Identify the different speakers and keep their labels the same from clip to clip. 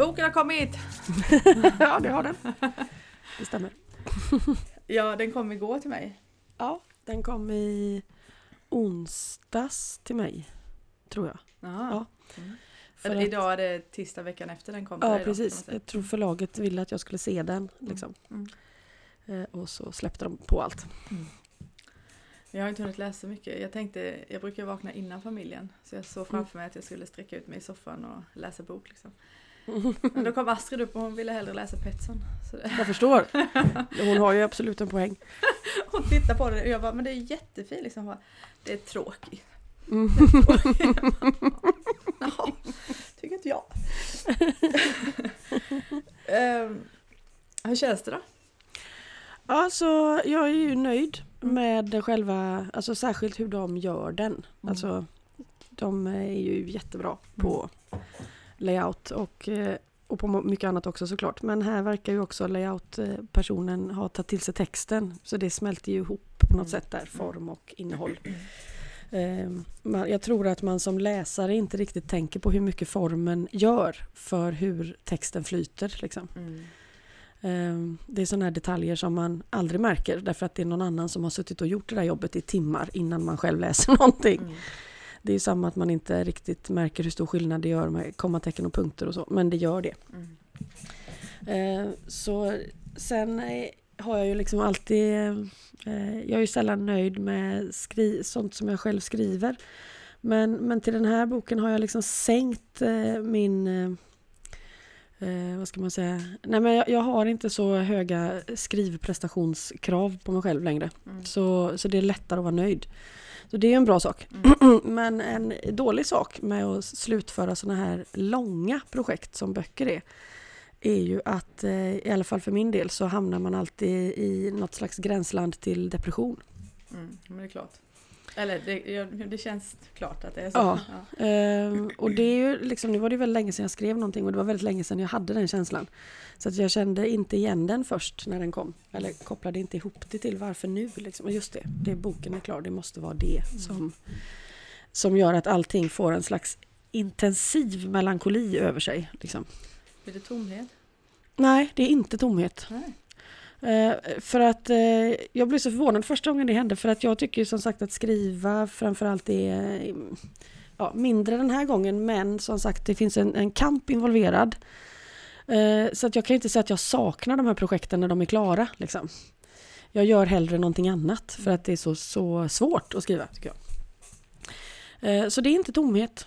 Speaker 1: Boken har kommit!
Speaker 2: ja, det har den. Det stämmer.
Speaker 1: Ja, den kom igår till mig.
Speaker 2: Ja, den kom i onsdags till mig. Tror jag. Ja.
Speaker 1: Mm.
Speaker 2: Att-
Speaker 1: Idag är det tisdag veckan efter den kom
Speaker 2: Ja,
Speaker 1: man
Speaker 2: precis. Jag tror förlaget ville att jag skulle se den. Liksom.
Speaker 1: Mm.
Speaker 2: Eh, Och så släppte de på allt.
Speaker 1: Jag har inte hunnit läsa mycket. Jag tänkte, jag brukar vakna innan familjen. Så jag såg framför mig att jag skulle sträcka ut mig i soffan och läsa bok. Liksom. Men då kom Astrid upp och hon ville hellre läsa Petson.
Speaker 2: Jag förstår. Hon har ju absolut en poäng.
Speaker 1: hon tittade på det och jag bara, men det är jättefint. Liksom. Det är tråkigt.
Speaker 2: Mm.
Speaker 1: Jaha, tycker inte jag. Ehm, hur känns det då?
Speaker 2: Alltså, jag är ju nöjd med själva, alltså särskilt hur de gör den. Alltså, de är ju jättebra på layout och, eh, och på mycket annat också såklart. Men här verkar ju också layout-personen ha tagit till sig texten. Så det smälter ju ihop på något
Speaker 1: Mm.
Speaker 2: sätt där, form och innehåll. Ehm, man- Jag tror att man som läsare inte riktigt tänker på hur mycket formen gör för hur texten flyter. Liksom.
Speaker 1: Mm.
Speaker 2: Ehm, Det är sådana här detaljer som man aldrig märker därför att det är någon annan som har suttit och gjort det där jobbet i timmar innan man själv läser någonting.
Speaker 1: Mm.
Speaker 2: Det är samma att man inte riktigt märker hur stor skillnad det gör med kommatecken och punkter och så, men det gör det.
Speaker 1: Mm.
Speaker 2: Ehm, Så sen eh, har jag ju liksom alltid, eh, jag är ju sällan nöjd med skri- sånt som jag själv skriver. Men, men till den här boken har jag liksom sänkt eh, min eh, vad ska man säga? Nej, men jag, jag har inte så höga skrivprestationskrav på mig själv längre.
Speaker 1: Mm.
Speaker 2: Så, så det är lättare att vara nöjd. Så det är en bra sak.
Speaker 1: Mm.
Speaker 2: men en dålig sak med att slutföra sådana här långa projekt som böcker är är ju att, eh, i alla fall för min del, så hamnar man alltid i något slags gränsland till depression.
Speaker 1: Mm. Men det är klart. Eller det, ja, det känns klart att det är så.
Speaker 2: Ja. Ehm, och det är ju liksom, nu var det väldigt länge sedan jag skrev någonting och det var väldigt länge sedan jag hade den känslan. Så att jag kände inte igen den först när den kom. Eller kopplade inte ihop det till varför nu. Liksom. Och just det, det, boken är klar, det måste vara det som, som gör att allting får en slags intensiv melankoli över sig. Liksom.
Speaker 1: Blir det tomhet?
Speaker 2: Nej, det är inte tomhet.
Speaker 1: Nej.
Speaker 2: Eh, för att eh, jag blev så förvånad första gången det hände för att jag tycker som sagt att skriva framförallt är ja, mindre den här gången men som sagt det finns en, en kamp involverad. Eh, så att jag kan inte säga att jag saknar de här projekten när de är klara. Liksom. Jag gör hellre någonting annat för att det är så, så svårt att skriva tycker jag. Så det är inte tomhet.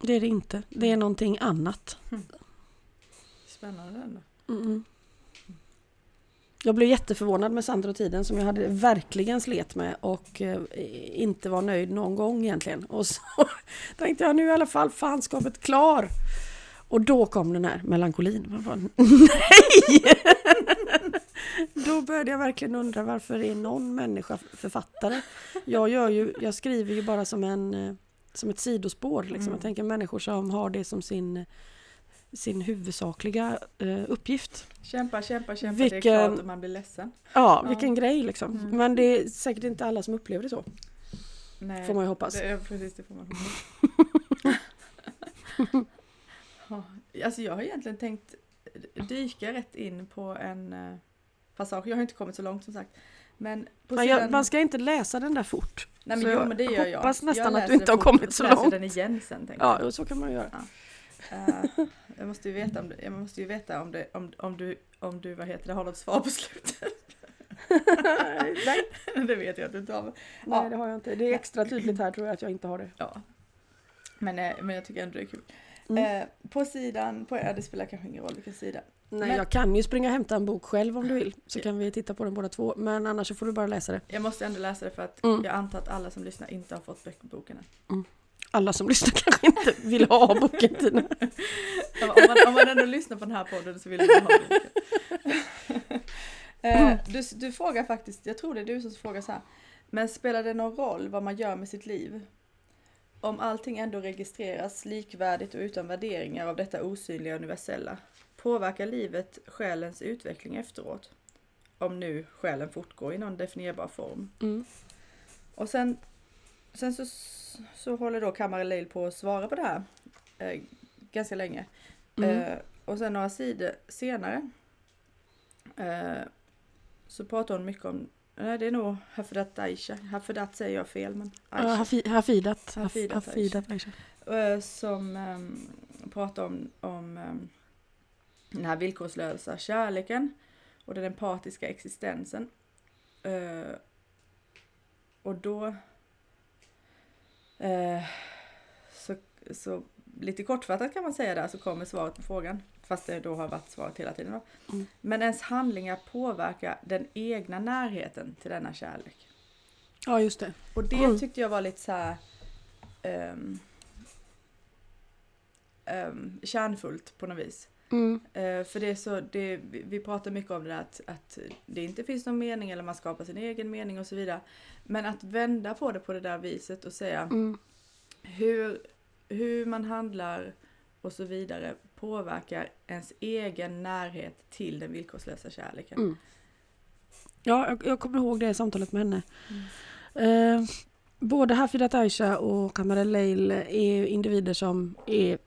Speaker 2: Det är det inte. Det är någonting annat.
Speaker 1: Spännande ändå.
Speaker 2: Mm. Jag blev jätteförvånad med Sandra och tiden som jag hade verkligen slet med och eh, inte var nöjd någon gång egentligen. Och så tänkte jag nu är i alla fall fanskapet klar. Och då kom den här melankolin. Man bara, nej! Då började jag verkligen undra varför är någon människa författare? Jag, gör ju, jag skriver ju bara som, en, eh, som ett sidospår. Liksom.
Speaker 1: Mm.
Speaker 2: Jag tänker människor som har det som sin sin huvudsakliga eh, uppgift.
Speaker 1: Kämpa, kämpa, kämpa. Det är
Speaker 2: Vilken-
Speaker 1: klart att man blir ledsen.
Speaker 2: Ja,
Speaker 1: Ja.
Speaker 2: vilken grej liksom.
Speaker 1: Mm.
Speaker 2: Men det är säkert inte alla som upplever det så.
Speaker 1: Nej,
Speaker 2: Får man ju hoppas.
Speaker 1: Det precis, det får man hoppas. Ja, alltså jag har egentligen tänkt dyka rätt in på en eh, passage. Jag har inte kommit så långt som sagt. Men på
Speaker 2: Men
Speaker 1: sidan...
Speaker 2: jag, man ska inte läsa den där fort.
Speaker 1: Nej men
Speaker 2: så
Speaker 1: jo
Speaker 2: jag
Speaker 1: men det gör jag.
Speaker 2: hoppas nästan
Speaker 1: jag
Speaker 2: att du
Speaker 1: läser
Speaker 2: inte har kommit så
Speaker 1: läser
Speaker 2: långt.
Speaker 1: den igen sen
Speaker 2: Ja,
Speaker 1: jag.
Speaker 2: så kan man göra.
Speaker 1: Eh, jag måste ju veta om det, jag måste ju veta om, det, om, om du, om du vad heter det, har något svar på slutet.
Speaker 2: Nej,
Speaker 1: det vet jag att du inte har. men-
Speaker 2: nej, det har jag inte. Det är extra tydligt här tror jag att jag inte har det.
Speaker 1: Ja. Men, eh, men jag tycker ändå det är kul.
Speaker 2: Mm.
Speaker 1: Eh, på sidan, på, ja, det spelar kanske ingen roll vilken sida.
Speaker 2: Nej,
Speaker 1: Men-
Speaker 2: jag kan ju springa och hämta en bok själv om du vill. Så
Speaker 1: Ja.
Speaker 2: kan vi titta på den båda två. Men annars så får du bara läsa det.
Speaker 1: Jag måste ändå läsa det för att
Speaker 2: Mm.
Speaker 1: jag antar att alla som lyssnar inte har fått böckboken än.
Speaker 2: Alla som lyssnar kanske inte vill ha boken Tina.
Speaker 1: Om, man, om man ändå lyssnar på den här podden så vill man ha boken. eh, du, du frågar faktiskt, jag tror det är du som frågar så här. Men spelar det någon roll vad man gör med sitt liv? Om allting ändå registreras likvärdigt och utan värderingar av detta osynliga universella, påverkar livet själens utveckling efteråt? Om nu själen fortgår i någon definierbar form.
Speaker 2: Mm.
Speaker 1: Och sen, sen så, så håller då Kamara Leil på att svara på det här eh, ganska länge.
Speaker 2: Mm.
Speaker 1: Eh, och sen några sidor senare eh, så pratar hon mycket om, nej det är nog Hafidat Aisha, Hafidat säger jag fel men Aisha.
Speaker 2: Hafi- Hafidat.
Speaker 1: Hafidat
Speaker 2: Hafidat Aisha.
Speaker 1: Eh, som um, pratar om, om ehm, den här villkorslösa kärleken och den empatiska existensen. Eh, och då eh, så, så lite kortfattat kan man säga där så kommer svaret på frågan. Fast det då har varit svaret hela tiden. Då.
Speaker 2: Mm.
Speaker 1: Men ens handlingar påverkar den egna närheten till denna kärlek.
Speaker 2: Ja, just det.
Speaker 1: Och det
Speaker 2: Mm.
Speaker 1: tyckte jag var lite så här ehm, ehm, kärnfullt på något vis.
Speaker 2: Mm.
Speaker 1: Eh, för det är så, det, vi pratar mycket om det där att, att det inte finns någon mening eller man skapar sin egen mening och så vidare. Men att vända på det på det där viset och säga
Speaker 2: Mm.
Speaker 1: hur, hur man handlar och så vidare påverkar ens egen närhet till den villkorslösa kärleken.
Speaker 2: Mm. Ja, jag, jag kommer ihåg det samtalet med henne. Eh, både Hafidat Aisha och Kamara Leil är individer som är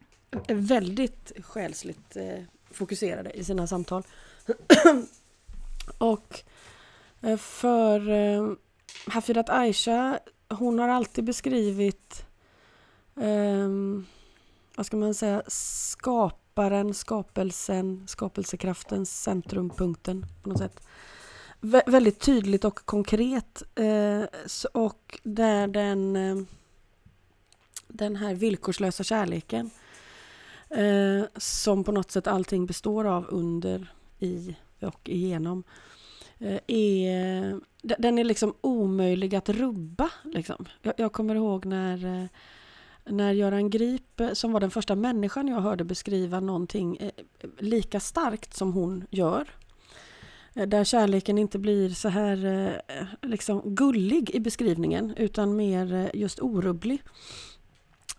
Speaker 2: väldigt själsligt eh, fokuserade i sina samtal. och eh, för eh, Hafidat Aisha, hon har alltid beskrivit ehm, vad ska man säga, skaparen, skapelsen, skapelsekraftens centrumpunkten på något sätt. Vä- väldigt tydligt och konkret eh, och där den, eh, den här villkorslösa kärleken eh, som på något sätt allting består av under, i och igenom eh, är, den är liksom omöjlig att rubba. Liksom. Jag, jag kommer ihåg när eh, när Göran Grip, eh, som var den första människan jag hörde beskriva någonting eh, lika starkt som hon gör. Där kärleken inte blir så här liksom gullig i beskrivningen utan mer just orubblig.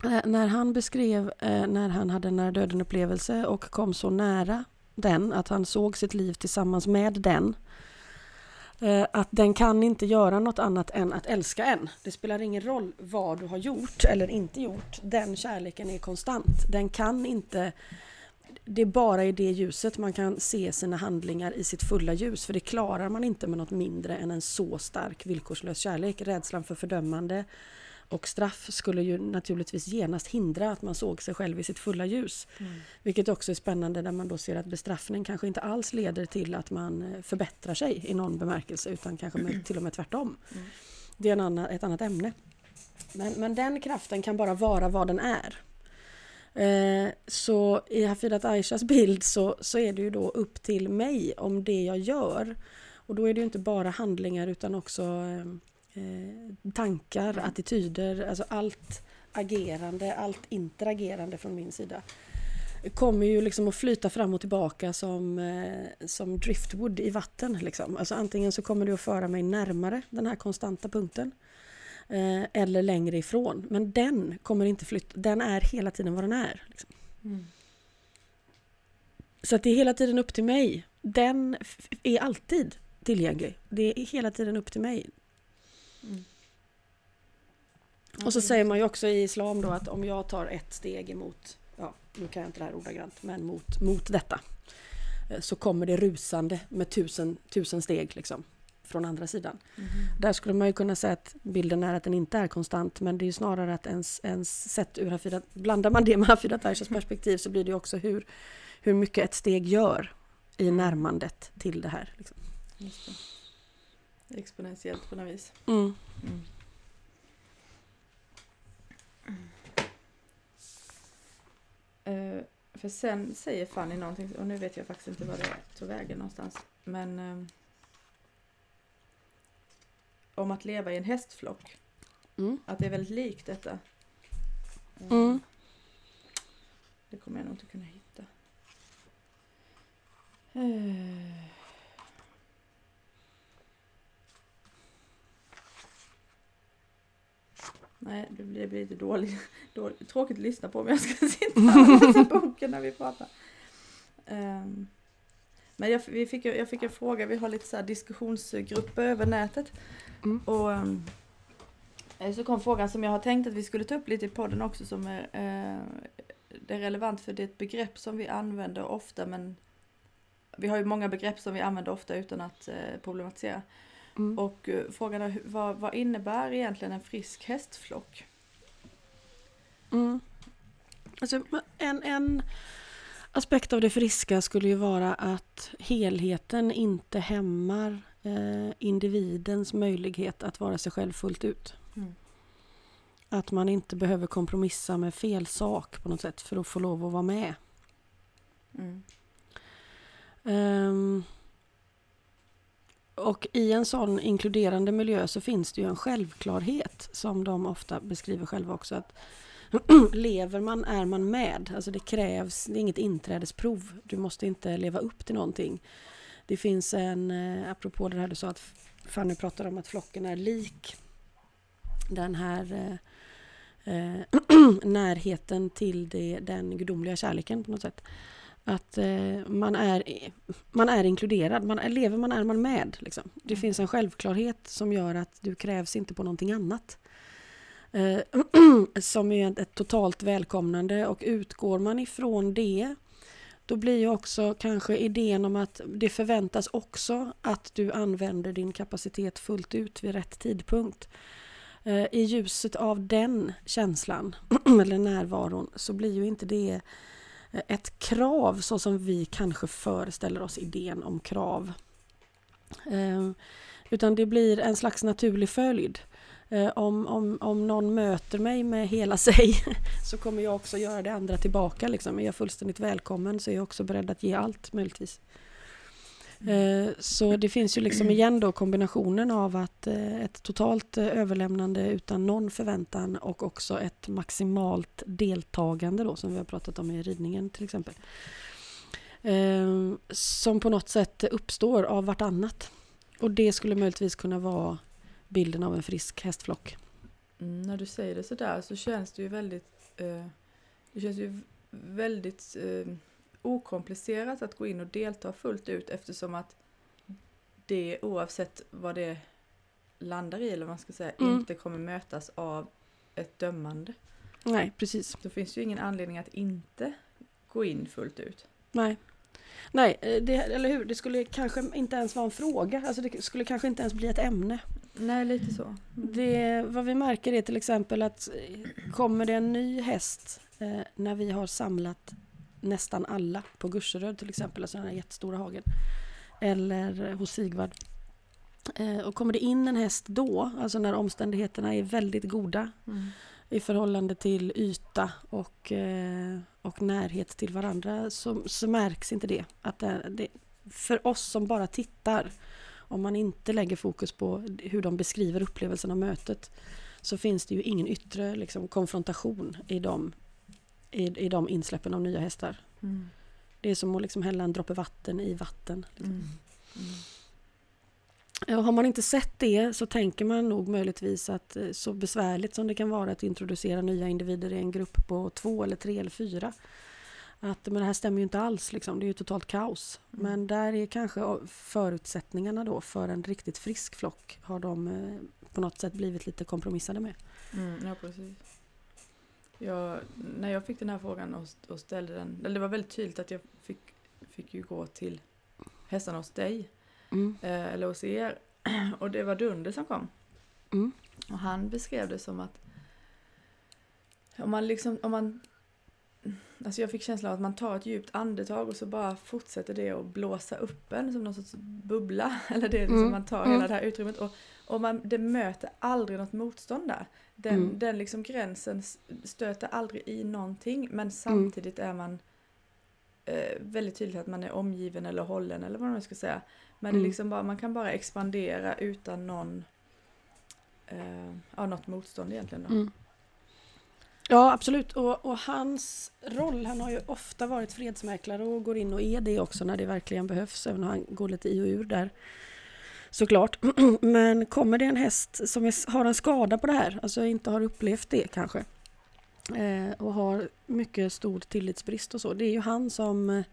Speaker 2: Eh, när han beskrev eh, när han hade en nära döden upplevelse och kom så nära den att han såg sitt liv tillsammans med den. Eh, att den kan inte göra något annat än att älska en. Det spelar ingen roll vad du har gjort eller inte gjort. Den kärleken är konstant. Den kan inte... Det är bara i det ljuset man kan se sina handlingar i sitt fulla ljus. För det klarar man inte med något mindre än en så stark villkorslös kärlek. Rädslan för fördömande och straff skulle ju naturligtvis genast hindra att man såg sig själv i sitt fulla ljus.
Speaker 1: Mm.
Speaker 2: Vilket också är spännande när man då ser att bestraffning kanske inte alls leder till att man eh, förbättrar sig i någon bemärkelse utan kanske med, till och med tvärtom.
Speaker 1: Mm.
Speaker 2: Det är en annan, ett annat ämne. Men, men den kraften kan bara vara vad den är. Eh, så i Hafidat Aishas bild så, så är det ju då upp till mig om det jag gör. Och då är det ju inte bara handlingar utan också eh, eh, tankar, attityder, alltså allt agerande, allt interagerande från min sida kommer ju liksom att flyta fram och tillbaka som, eh, som driftwood i vatten. Liksom. Alltså antingen så kommer det att föra mig närmare den här konstanta punkten eh, eller längre ifrån. Men den kommer inte flytta, den är hela tiden vad den är. Liksom.
Speaker 1: Mm.
Speaker 2: Så att det är hela tiden upp till mig. Den är alltid tillgänglig. Det är hela tiden upp till mig.
Speaker 1: Mm.
Speaker 2: Och så säger man ju också i islam då att om jag tar ett steg emot, ja nu kan jag inte det här ordagrant, men mot, mot detta. eh, Så kommer det rusande med tusen, tusen steg liksom. Från andra sidan.
Speaker 1: Mhm.
Speaker 2: Där skulle man ju kunna säga att bilden är att den inte är konstant men det är snarare att ens, ens sett ur Hafidat, blandar man det med Hafidat Aishas perspektiv så blir det ju också hur, hur mycket ett steg gör i närmandet till det här. Liksom.
Speaker 1: Just det. Det är Exponentiellt på något vis.
Speaker 2: Mm.
Speaker 1: Mm. Eh, för sen säger Fanny någonting, och nu vet jag faktiskt inte vad det tog vägen någonstans. Men eh, om att leva i en hästflock.
Speaker 2: Mm.
Speaker 1: Att det är väldigt likt detta.
Speaker 2: Mm.
Speaker 1: Det kommer jag nog inte kunna hitta. Eh. Nej, det blir, det blir lite dåligt, dåligt. Tråkigt att lyssna på om jag ska sitta och läsa boken när vi pratar. Ehm, men jag, vi fick, jag fick en fråga, vi har lite så här diskussionsgrupper över nätet.
Speaker 2: Mm.
Speaker 1: Och ehm, så kom frågan som jag har tänkt att vi skulle ta upp lite i podden också som är eh, det är relevant för det är ett begrepp som vi använder ofta men vi har ju många begrepp som vi använder ofta utan att eh, problematisera.
Speaker 2: Mm.
Speaker 1: Och eh, frågan är vad, vad innebär egentligen en frisk hästflock?
Speaker 2: Mm. Alltså, en, en aspekt av det friska skulle ju vara att helheten inte hämmar eh, individens möjlighet att vara sig själv fullt ut.
Speaker 1: Mm.
Speaker 2: Att man inte behöver kompromissa med fel sak på något sätt för att få lov att vara med.
Speaker 1: Mm.
Speaker 2: Ehm, och i en sån inkluderande miljö så finns det ju en självklarhet som de ofta beskriver själva också. Att lever man är man med. Alltså det krävs, det är inget inträdesprov. Du måste inte leva upp till någonting. Det finns en, eh, apropå det här du sa att Fanny pratade om att flocken är lik. Den här eh, eh, närheten till det, den gudomliga kärleken på något sätt. Att eh, man, är, man är inkluderad, man, lever man är man med. Liksom. Det
Speaker 1: Mm.
Speaker 2: finns en självklarhet som gör att du krävs inte på någonting annat. Eh, som är ett, totalt välkomnande och utgår man ifrån det då blir ju också kanske idén om att det förväntas också att du använder din kapacitet fullt ut vid rätt tidpunkt. Eh, I ljuset av den känslan, eller närvaron, så blir ju inte det ett krav så som vi kanske föreställer oss idén om krav. Ehm, utan det blir en slags naturlig följd. Ehm, om, om, om någon möter mig med hela sig så kommer jag också göra det andra tillbaka. Liksom. Är jag fullständigt välkommen så är jag också beredd att ge allt möjligtvis. Eh, Så det finns ju liksom igen då kombinationen av att eh, ett totalt eh, överlämnande utan någon förväntan och också ett maximalt deltagande då som vi har pratat om i ridningen till exempel. Som på något sätt uppstår av vartannat. Och det skulle möjligtvis kunna vara bilden av en frisk hästflock.
Speaker 1: Mm, när du säger det sådär så känns det ju väldigt eh, Det känns ju väldigt eh, okomplicerat att gå in och delta fullt ut eftersom att det oavsett vad det landar i eller vad man ska säga
Speaker 2: Mm.
Speaker 1: inte kommer mötas av ett dömande.
Speaker 2: Nej, precis.
Speaker 1: Då finns ju ingen anledning att inte gå in fullt ut.
Speaker 2: Nej. Nej, eh, det, eller hur? Det skulle kanske inte ens vara en fråga. Alltså det skulle kanske inte ens bli ett ämne.
Speaker 1: Nej, lite så.
Speaker 2: Det, vad vi märker är till exempel att eh, kommer det en ny häst eh, när vi har samlat nästan alla på Gurseröd till exempel, alltså den här jättestora hagen. Eller hos Sigvard. Eh, och kommer det in en häst då, alltså när omständigheterna är väldigt goda
Speaker 1: Mm.
Speaker 2: i förhållande till yta och, eh, och närhet till varandra så, så märks inte det. Att det, det. För oss som bara tittar, om man inte lägger fokus på hur de beskriver upplevelsen av mötet så finns det ju ingen yttre liksom, konfrontation i de, i, i de insläppen av nya hästar.
Speaker 1: Mm.
Speaker 2: Det är som att liksom hälla en droppe vatten i vatten. Liksom.
Speaker 1: Mm. Mm.
Speaker 2: Och har man inte sett det så tänker man nog möjligtvis att eh, så besvärligt som det kan vara att introducera nya individer i en grupp på två eller tre eller fyra. Att men det här stämmer ju inte alls, liksom. det är ju totalt kaos.
Speaker 1: Mm.
Speaker 2: Men där är kanske förutsättningarna då för en riktigt frisk flock har de eh, på något sätt blivit lite kompromissade med.
Speaker 1: Mm, ja, precis. Jag, när jag fick den här frågan och, och ställde den, eller det var väldigt tydligt att jag fick, fick ju gå till hästarna hos dig,
Speaker 2: Mm.
Speaker 1: eh, eller hos er, och det var Dunder som kom.
Speaker 2: Mm.
Speaker 1: Och han beskrev det som att om man liksom, om man Alltså jag fick känslan av att man tar ett djupt andetag och så bara fortsätter det att blåsa upp en som någon sorts bubbla. Eller det liksom
Speaker 2: Mm,
Speaker 1: man tar
Speaker 2: mm.
Speaker 1: hela det här utrymmet och, och man, det möter aldrig något motstånd där. Den,
Speaker 2: Mm.
Speaker 1: den liksom gränsen stöter aldrig i någonting men samtidigt är man eh, väldigt tydligt att man är omgiven eller hållen eller vad man ska säga. Men det är
Speaker 2: Mm.
Speaker 1: liksom bara, man kan bara expandera utan någon eh, ja, något motstånd egentligen. Då.
Speaker 2: Ja, absolut. Och, och hans roll, han har ju ofta varit fredsmäklare och går in och är det också när det verkligen behövs, även om han går lite i och ur där. Såklart. Men kommer det en häst som är, har en skada på det här, alltså inte har upplevt det kanske, eh, och har mycket stor tillitsbrist och så, det är ju han som eh,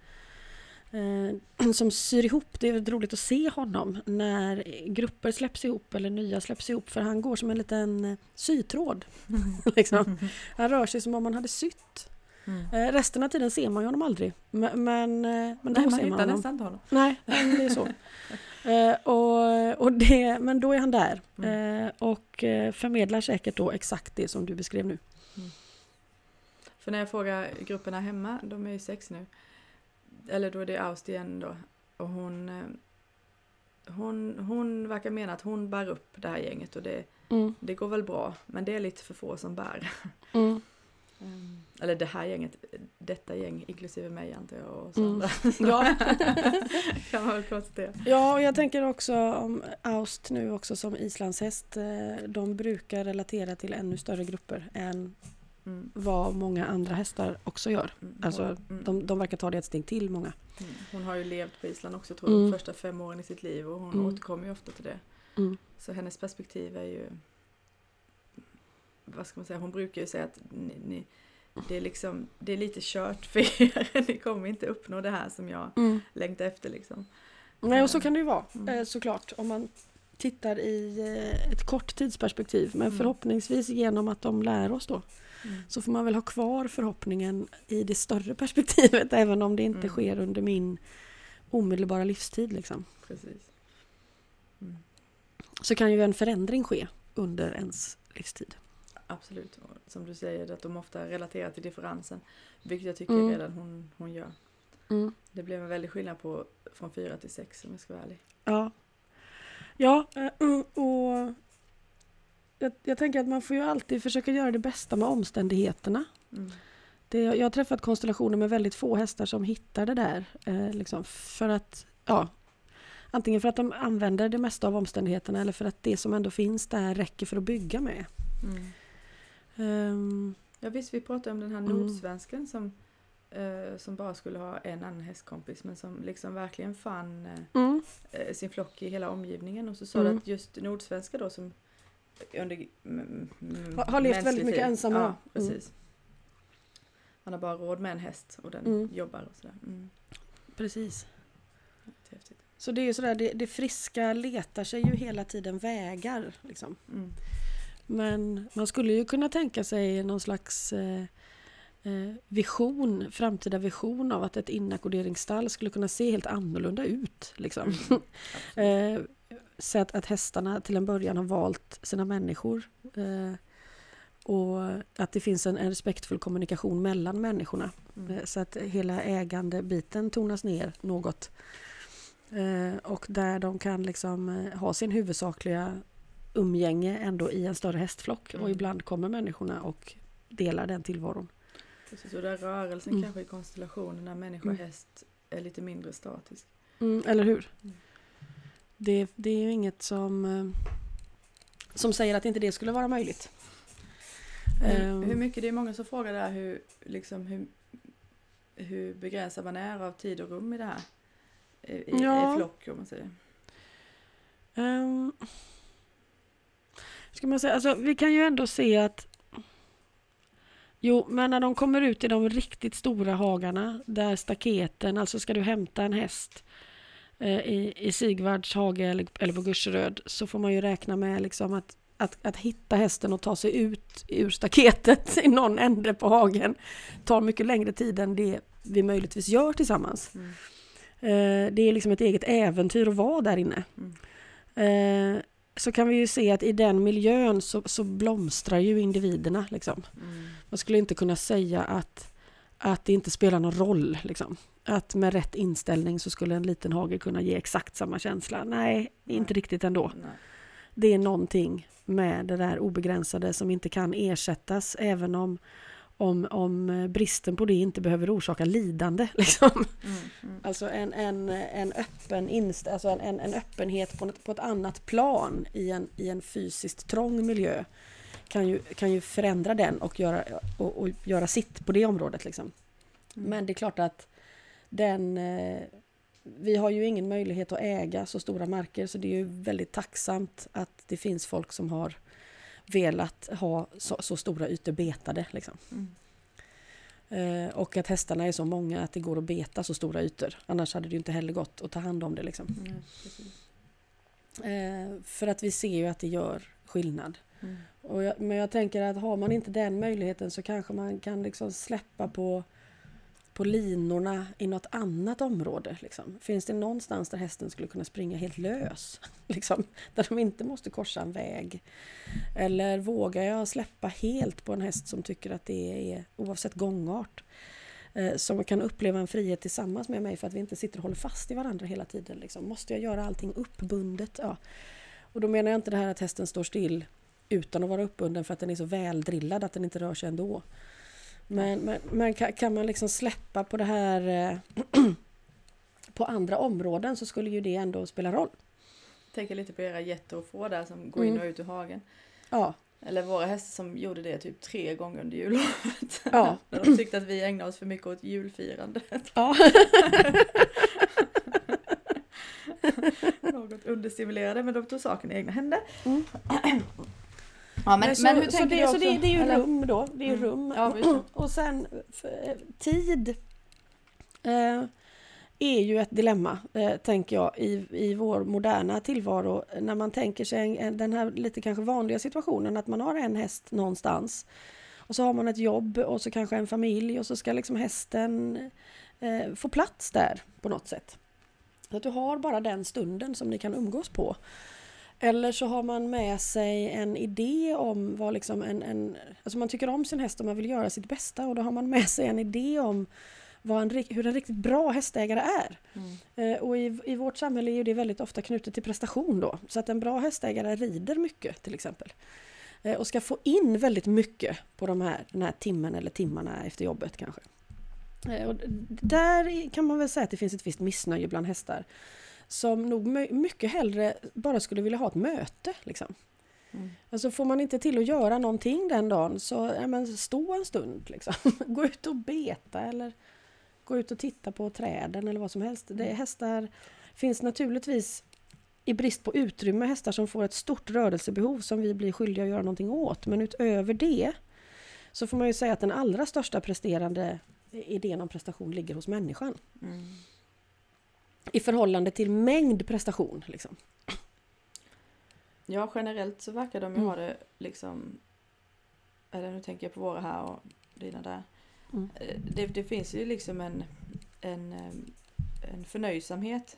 Speaker 2: som syr ihop. Det är väldigt roligt att se honom när grupper släpps ihop eller nya släpps ihop för han går som en liten eh, sytråd. liksom. Han rör sig som om han hade sytt.
Speaker 1: Mm.
Speaker 2: Eh, resten av tiden ser man ju honom aldrig. Men, men, eh, men då
Speaker 1: Nej, man
Speaker 2: ser man honom.
Speaker 1: nästan inte honom.
Speaker 2: Nej, det är så. Eh, och, och det, men då är han där
Speaker 1: Mm.
Speaker 2: eh, och eh, förmedlar säkert då exakt det som du beskrev nu.
Speaker 1: För när jag frågar grupperna hemma, de är ju sex nu, eller då är det Aust igen då, och hon, eh, hon, hon verkar mena att hon bär upp det här gänget och det,
Speaker 2: Mm,
Speaker 1: det går väl bra, men det är lite för få som bär.
Speaker 2: mm,
Speaker 1: Eller det här gänget, detta gäng, inklusive mig antar jag och
Speaker 2: Mm.
Speaker 1: andra.
Speaker 2: Ja.
Speaker 1: kan man väl konstatera.
Speaker 2: ja, och jag tänker också om Aust nu också som islandshäst. eh, De brukar relatera till ännu större grupper än
Speaker 1: Mm.
Speaker 2: vad många andra hästar också gör.
Speaker 1: Mm.
Speaker 2: Alltså,
Speaker 1: Mm.
Speaker 2: de, de verkar ta det ett steg till, många.
Speaker 1: Mm. Hon har ju levt på Island också tror jag,
Speaker 2: Mm.
Speaker 1: de första fem åren i sitt liv och hon
Speaker 2: Mm.
Speaker 1: återkommer ju ofta till det.
Speaker 2: Mm.
Speaker 1: Så hennes perspektiv är ju vad ska man säga, hon brukar ju säga att ni, ni, det, är liksom, det är lite kört för er, ni kommer inte uppnå det här som jag längtar efter liksom.
Speaker 2: Nej, och så kan det ju vara eh, såklart om man tittar i eh, ett kort tidsperspektiv. Men
Speaker 1: Mm.
Speaker 2: förhoppningsvis genom att de lär oss då
Speaker 1: Mm.
Speaker 2: så får man väl ha kvar förhoppningen i det större perspektivet även om det inte
Speaker 1: Mm.
Speaker 2: sker under min omedelbara livstid. Liksom.
Speaker 1: Precis. Mm.
Speaker 2: Så kan ju en förändring ske under ens livstid.
Speaker 1: Absolut, och som du säger att de ofta relaterar till differensen. Vilket jag tycker
Speaker 2: Mm.
Speaker 1: redan hon, hon gör.
Speaker 2: Mm.
Speaker 1: Det blev en väldig skillnad på från fyra till sex om jag ska vara ärlig.
Speaker 2: Ja, ja eh, mm, och jag, jag tänker att man får ju alltid försöka göra det bästa med omständigheterna.
Speaker 1: Mm.
Speaker 2: Det, jag har träffat konstellationer med väldigt få hästar som hittar det där. Eh, liksom för att, ja, antingen för att de använder det mesta av omständigheterna eller för att det som ändå finns där räcker för att bygga med.
Speaker 1: Mm.
Speaker 2: Ehm,
Speaker 1: Ja visst, vi pratade om den här
Speaker 2: Mm.
Speaker 1: nordsvensken som, eh, som bara skulle ha en annan hästkompis men som liksom verkligen fann eh,
Speaker 2: mm,
Speaker 1: eh, sin flock i hela omgivningen och så sa
Speaker 2: Mm.
Speaker 1: du att just nordsvenska då som under mm, mm,
Speaker 2: Har- har levt väldigt mycket
Speaker 1: tid-
Speaker 2: ensam,
Speaker 1: Ja.
Speaker 2: Mm.
Speaker 1: precis. Man har bara råd med en häst och den
Speaker 2: Mm.
Speaker 1: jobbar och sådär. Mm.
Speaker 2: precis.
Speaker 1: det.
Speaker 2: Så det är ju sådär, det, det friska letar sig ju hela tiden vägar. Liksom.
Speaker 1: Mm.
Speaker 2: Men man skulle ju kunna tänka sig någon slags eh, vision, framtida vision av att ett inackorderingsstall skulle kunna se helt annorlunda ut. Liksom.
Speaker 1: Mm.
Speaker 2: Eh, så att, att hästarna till en början har valt sina människor. Eh, och att det finns en, en respektfull kommunikation mellan människorna.
Speaker 1: Mm.
Speaker 2: Eh, så att hela ägandebiten tonas ner något. Eh, och där de kan liksom eh, ha sin huvudsakliga umgänge ändå i en större hästflock. Och
Speaker 1: Mm.
Speaker 2: ibland kommer människorna och delar den tillvaron.
Speaker 1: Precis, och där rörelsen
Speaker 2: Mm.
Speaker 1: kanske i konstellationen när människa och
Speaker 2: Mm.
Speaker 1: häst är lite mindre statisk.
Speaker 2: Mm, eller hur?
Speaker 1: Mm.
Speaker 2: Det, det är ju inget som, eh, som säger att inte det skulle vara möjligt.
Speaker 1: Hur,
Speaker 2: Ehm,
Speaker 1: hur mycket, det är många som frågar där hur, liksom, hur, hur begränsad man är av tid och rum i det här. I, i,
Speaker 2: Ja.
Speaker 1: i flock om man säger.
Speaker 2: Um, ska man säga, alltså, vi kan ju ändå se att Jo, men när de kommer ut i de riktigt stora hagarna där staketen, alltså ska du hämta en häst eh, i, i Sigvards hage eller, eller på Gurseröd så får man ju räkna med liksom att, att, att hitta hästen och ta sig ut ur staketet i någon ände på hagen tar mycket längre tid än det vi möjligtvis gör tillsammans.
Speaker 1: Mm.
Speaker 2: Eh, det är liksom ett eget äventyr att vara där inne.
Speaker 1: Mm.
Speaker 2: Eh, så kan vi ju se att i den miljön så, så blomstrar ju individerna. Liksom.
Speaker 1: Mm.
Speaker 2: Man skulle inte kunna säga att, att det inte spelar någon roll. Liksom. Att med rätt inställning så skulle en liten hage kunna ge exakt samma känsla. Nej, inte
Speaker 1: Nej.
Speaker 2: riktigt ändå.
Speaker 1: Nej.
Speaker 2: Det är någonting med det där obegränsade som inte kan ersättas även om, om, om eh, bristen på det inte behöver orsaka lidande. Liksom.
Speaker 1: Mm. Mm.
Speaker 2: Alltså en, en, en, öppen inst alltså en, en, en öppenhet på ett, på ett annat plan i en, i en fysiskt trång miljö kan ju, kan ju förändra den och göra, och, och göra sitt på det området. Liksom.
Speaker 1: Mm.
Speaker 2: Men det är klart att den, eh, vi har ju ingen möjlighet att äga så stora marker så det är ju väldigt tacksamt att det finns folk som har velat ha så, så stora ytor betade. Liksom.
Speaker 1: Mm.
Speaker 2: Eh, och att hästarna är så många att det går att beta så stora ytor. Annars hade det ju inte heller gått att ta hand om det. Liksom.
Speaker 1: Precis.
Speaker 2: Eh, för att vi ser ju att det gör skillnad.
Speaker 1: Mm.
Speaker 2: Jag, men jag tänker att har man inte den möjligheten så kanske man kan liksom släppa på, på linorna i något annat område. Liksom. Finns det någonstans där hästen skulle kunna springa helt lös? Liksom, där de inte måste korsa en väg? Eller vågar jag släppa helt på en häst som tycker att det är, oavsett gångart, eh, som kan uppleva en frihet tillsammans med mig för att vi inte sitter och håller fast i varandra hela tiden. Liksom. Måste jag göra allting uppbundet? Ja. Och då menar jag inte det här att hästen står still utan att vara uppbunden för att den är så väldrillad att den inte rör sig ändå. Men, men, men kan, kan man liksom släppa på det här eh, på andra områden så skulle ju det ändå spela roll.
Speaker 1: Tänker lite på era getter och får där som går in
Speaker 2: Mm.
Speaker 1: och ut ur hagen.
Speaker 2: Ja,
Speaker 1: Eller våra hästar som gjorde det typ tre gånger under jullovet.
Speaker 2: Ja.
Speaker 1: De tyckte att vi ägnade oss för mycket åt julfirande.
Speaker 2: ja.
Speaker 1: Något understimulerade men de tog saken i egna händer.
Speaker 2: Mm.
Speaker 1: Ja, men,
Speaker 2: så,
Speaker 1: men hur
Speaker 2: så,
Speaker 1: tänker
Speaker 2: det,
Speaker 1: du också?
Speaker 2: så det, det är ju
Speaker 1: eller?
Speaker 2: rum då. Det är
Speaker 1: Mm.
Speaker 2: rum.
Speaker 1: Ja,
Speaker 2: och sen f- tid eh, är ju ett dilemma, eh, tänker jag, i, i vår moderna tillvaro. När man tänker sig en, den här lite kanske vanliga situationen att man har en häst någonstans. Och så har man ett jobb och så kanske en familj och så ska liksom hästen eh, få plats där på något sätt. Så att du har bara den stunden som ni kan umgås på. Eller så har man med sig en idé om vad liksom en, en... Alltså man tycker om sin häst och man vill göra sitt bästa och då har man med sig en idé om vad en, hur en riktigt bra hästägare är.
Speaker 1: Mm.
Speaker 2: Eh, och i, i vårt samhälle är det väldigt ofta knutet till prestation då. Så att en bra hästägare rider mycket till exempel. Eh, och ska få in väldigt mycket på de här, den här timmen eller timmarna efter jobbet kanske. Eh, och där kan man väl säga att det finns ett visst missnöje bland hästar. Som nog my- mycket hellre bara skulle vilja ha ett möte. Liksom.
Speaker 1: Mm.
Speaker 2: Alltså får man inte till att göra någonting den dagen så ja, men stå en stund. Liksom. Gå ut och beta eller gå ut och titta på träden eller vad som helst. Det är hästar finns naturligtvis i brist på utrymme hästar som får ett stort rörelsebehov som vi blir skyldiga att göra någonting åt. Men utöver det så får man ju säga att den allra största presterande idén om prestation ligger hos människan.
Speaker 1: Mm.
Speaker 2: I förhållande till mängd prestation. Liksom.
Speaker 1: Ja, generellt så verkar de ju
Speaker 2: Mm.
Speaker 1: ha det liksom... Eller nu tänker jag på våra här och dina där.
Speaker 2: Mm.
Speaker 1: Eh, Det, det finns ju liksom en, en, eh, en förnöjsamhet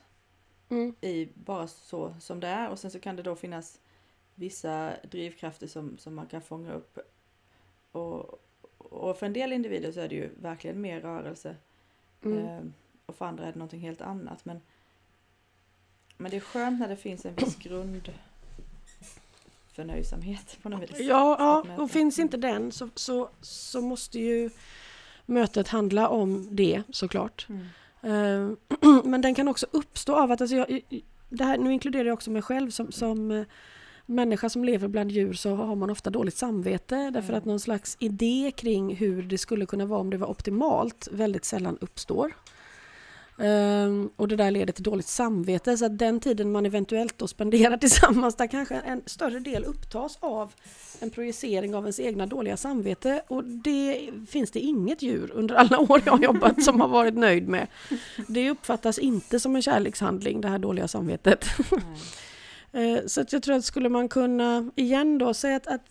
Speaker 2: Mm.
Speaker 1: i bara så som det är och sen så kan det då finnas vissa drivkrafter som, som man kan fånga upp. Och, och för en del individer så är det ju verkligen mer rörelse
Speaker 2: Mm.
Speaker 1: Och för andra är det någonting helt annat. Men, men det är skönt när det finns en viss grund förnöjsamhet på något vis.
Speaker 2: Ja, ja och finns inte den så, så, så måste ju mötet handla om det såklart.
Speaker 1: Mm.
Speaker 2: Eh, Men den kan också uppstå av att, alltså jag, det här, nu inkluderar jag också mig själv som, som eh, människa som lever bland djur så har man ofta dåligt samvete därför
Speaker 1: Mm.
Speaker 2: att någon slags idé kring hur det skulle kunna vara om det var optimalt väldigt sällan uppstår. Ehm, och det där leder till dåligt samvete så att den tiden man eventuellt då spenderar tillsammans där kanske en större del upptas av en projicering av ens egna dåliga samvete och det finns det inget djur under alla år jag har jobbat som har varit nöjd med. Det uppfattas inte som en kärlekshandling det här dåliga samvetet.
Speaker 1: Nej.
Speaker 2: Eh, Så att jag tror att skulle man kunna, igen då, säga att, att,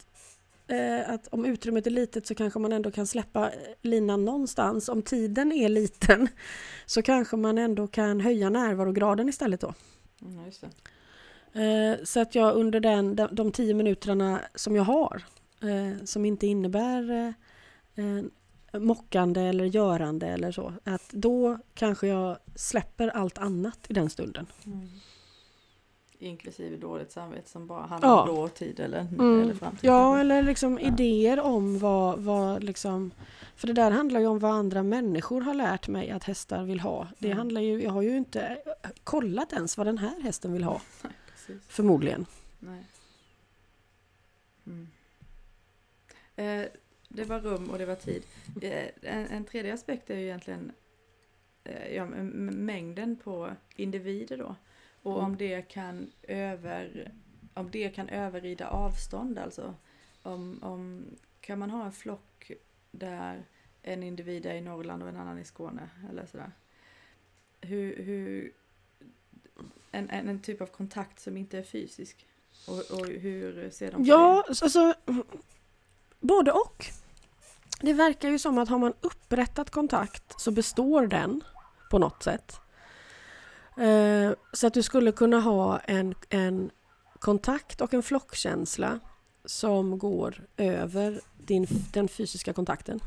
Speaker 2: eh, att om utrymmet är litet så kanske man ändå kan släppa eh, linan någonstans. Om tiden är liten så kanske man ändå kan höja närvarograden istället då.
Speaker 1: Mm.
Speaker 2: Eh, Så att jag under den, de, de tio minuterna som jag har, eh, som inte innebär eh, mockande eller görande eller så, att då kanske jag släpper allt annat i den stunden.
Speaker 1: Mm. Inklusive dåligt samvete som bara handlar
Speaker 2: Ja.
Speaker 1: om dåtid eller,
Speaker 2: Mm.
Speaker 1: eller framtid.
Speaker 2: Ja, eller liksom
Speaker 1: Ja.
Speaker 2: idéer om vad, vad liksom... För det där handlar ju om vad andra människor har lärt mig att hästar vill ha. Det
Speaker 1: Mm.
Speaker 2: handlar ju, jag har ju inte eh, kollat ens vad den här hästen vill ha,
Speaker 1: Precis.
Speaker 2: förmodligen.
Speaker 1: Nej. Mm. Eh, det var rum och det var tid. Eh, en, en tredje aspekt är ju egentligen eh, ja, mängden på individer då. Och om det kan över om det kan överrida avstånd alltså. Om, om, kan man ha en flock där en individ är i Norrland och en annan i Skåne eller sådär. Hur, hur en, en, en typ av kontakt som inte är fysisk. Och, och hur ser de på
Speaker 2: Ja,
Speaker 1: det?
Speaker 2: alltså både och. Det verkar ju som att har man upprättat kontakt så består den på något sätt. Eh, så att du skulle kunna ha en, en kontakt och en flockkänsla som går över din, den fysiska kontakten.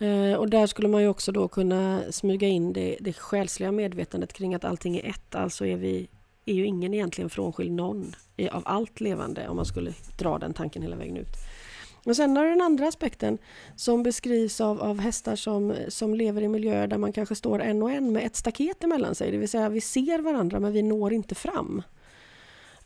Speaker 2: Eh, och där skulle man ju också då kunna smyga in det, det själsliga medvetandet kring att allting är ett. Alltså är, vi, är ju ingen egentligen frånskild någon i- av allt levande om man skulle dra den tanken hela vägen ut. Och sen har du den andra aspekten som beskrivs av, av hästar som, som lever i miljöer där man kanske står en och en med ett staket emellan sig. Det vill säga vi ser varandra men vi når inte fram.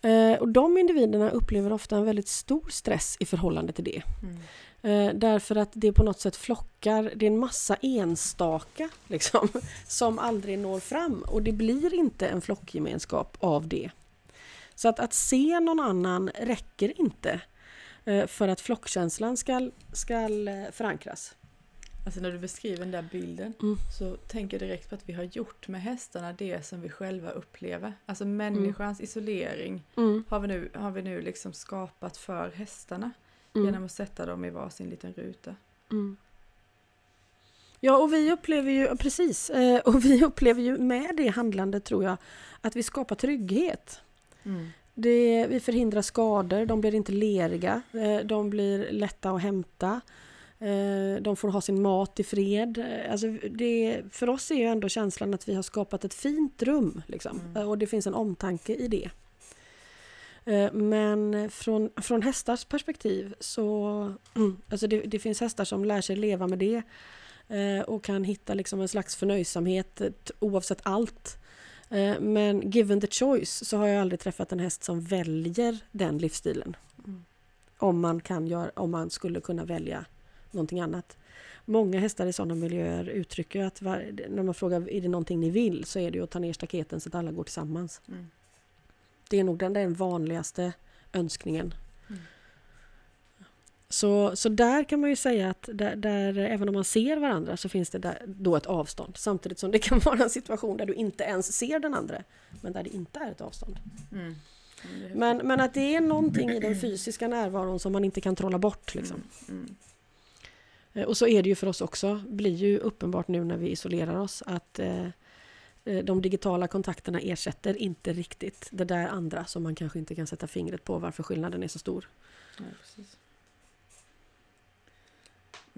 Speaker 2: Eh, och de individerna upplever ofta en väldigt stor stress i förhållande till det.
Speaker 1: Mm.
Speaker 2: Eh, därför att det på något sätt flockar, det är en massa enstaka liksom, som aldrig når fram och det blir inte en flockgemenskap av det. Så att, att se någon annan räcker inte för att flockkänslan ska, ska eh, förankras.
Speaker 1: Alltså när du beskriver den där bilden
Speaker 2: Mm.
Speaker 1: så tänker jag direkt på att vi har gjort med hästarna det som vi själva upplever. Alltså människans isolering
Speaker 2: Mm,
Speaker 1: har vi nu, har vi nu liksom skapat för hästarna
Speaker 2: mm,
Speaker 1: genom att sätta dem i varsin liten ruta.
Speaker 2: mm. Ja, och vi upplever ju, precis, eh, och vi upplever ju med det handlandet tror jag att vi skapar trygghet. Det, vi förhindrar skador, de blir inte leriga, eh, de blir lätta att hämta. eh, De får ha sin mat i fred. Eh, Alltså det, för oss är ju ändå känslan att vi har skapat ett fint rum. Liksom.
Speaker 1: Mm.
Speaker 2: Och det finns en omtanke i det. Men från, från hästars perspektiv så... Alltså det, det finns hästar som lär sig leva med det och kan hitta liksom en slags förnöjsamhet oavsett allt. Eh, Men given the choice så har jag aldrig träffat en häst som väljer den livsstilen.
Speaker 1: Mm.
Speaker 2: Om man, kan göra, om man skulle kunna välja någonting annat. Många hästar i sådana miljöer uttrycker att var, när man frågar är det någonting ni vill så är det att ta ner staketen så att alla går tillsammans.
Speaker 1: Mm.
Speaker 2: Det är nog den, den vanligaste önskningen. Så, så där kan man ju säga att där, där, även om man ser varandra så finns det där, då ett avstånd. Samtidigt som det kan vara en situation där du inte ens ser den andra men där det inte är ett avstånd.
Speaker 1: Mm.
Speaker 2: Men, men att det är någonting i den fysiska närvaron som man inte kan trolla bort. Liksom.
Speaker 1: Mm. Mm.
Speaker 2: Eh, Och så är det ju för oss också, blir ju uppenbart nu när vi isolerar oss att eh, eh, de digitala kontakterna ersätter inte riktigt det där andra som man kanske inte kan sätta fingret på varför skillnaden är så stor.
Speaker 1: Ja, precis.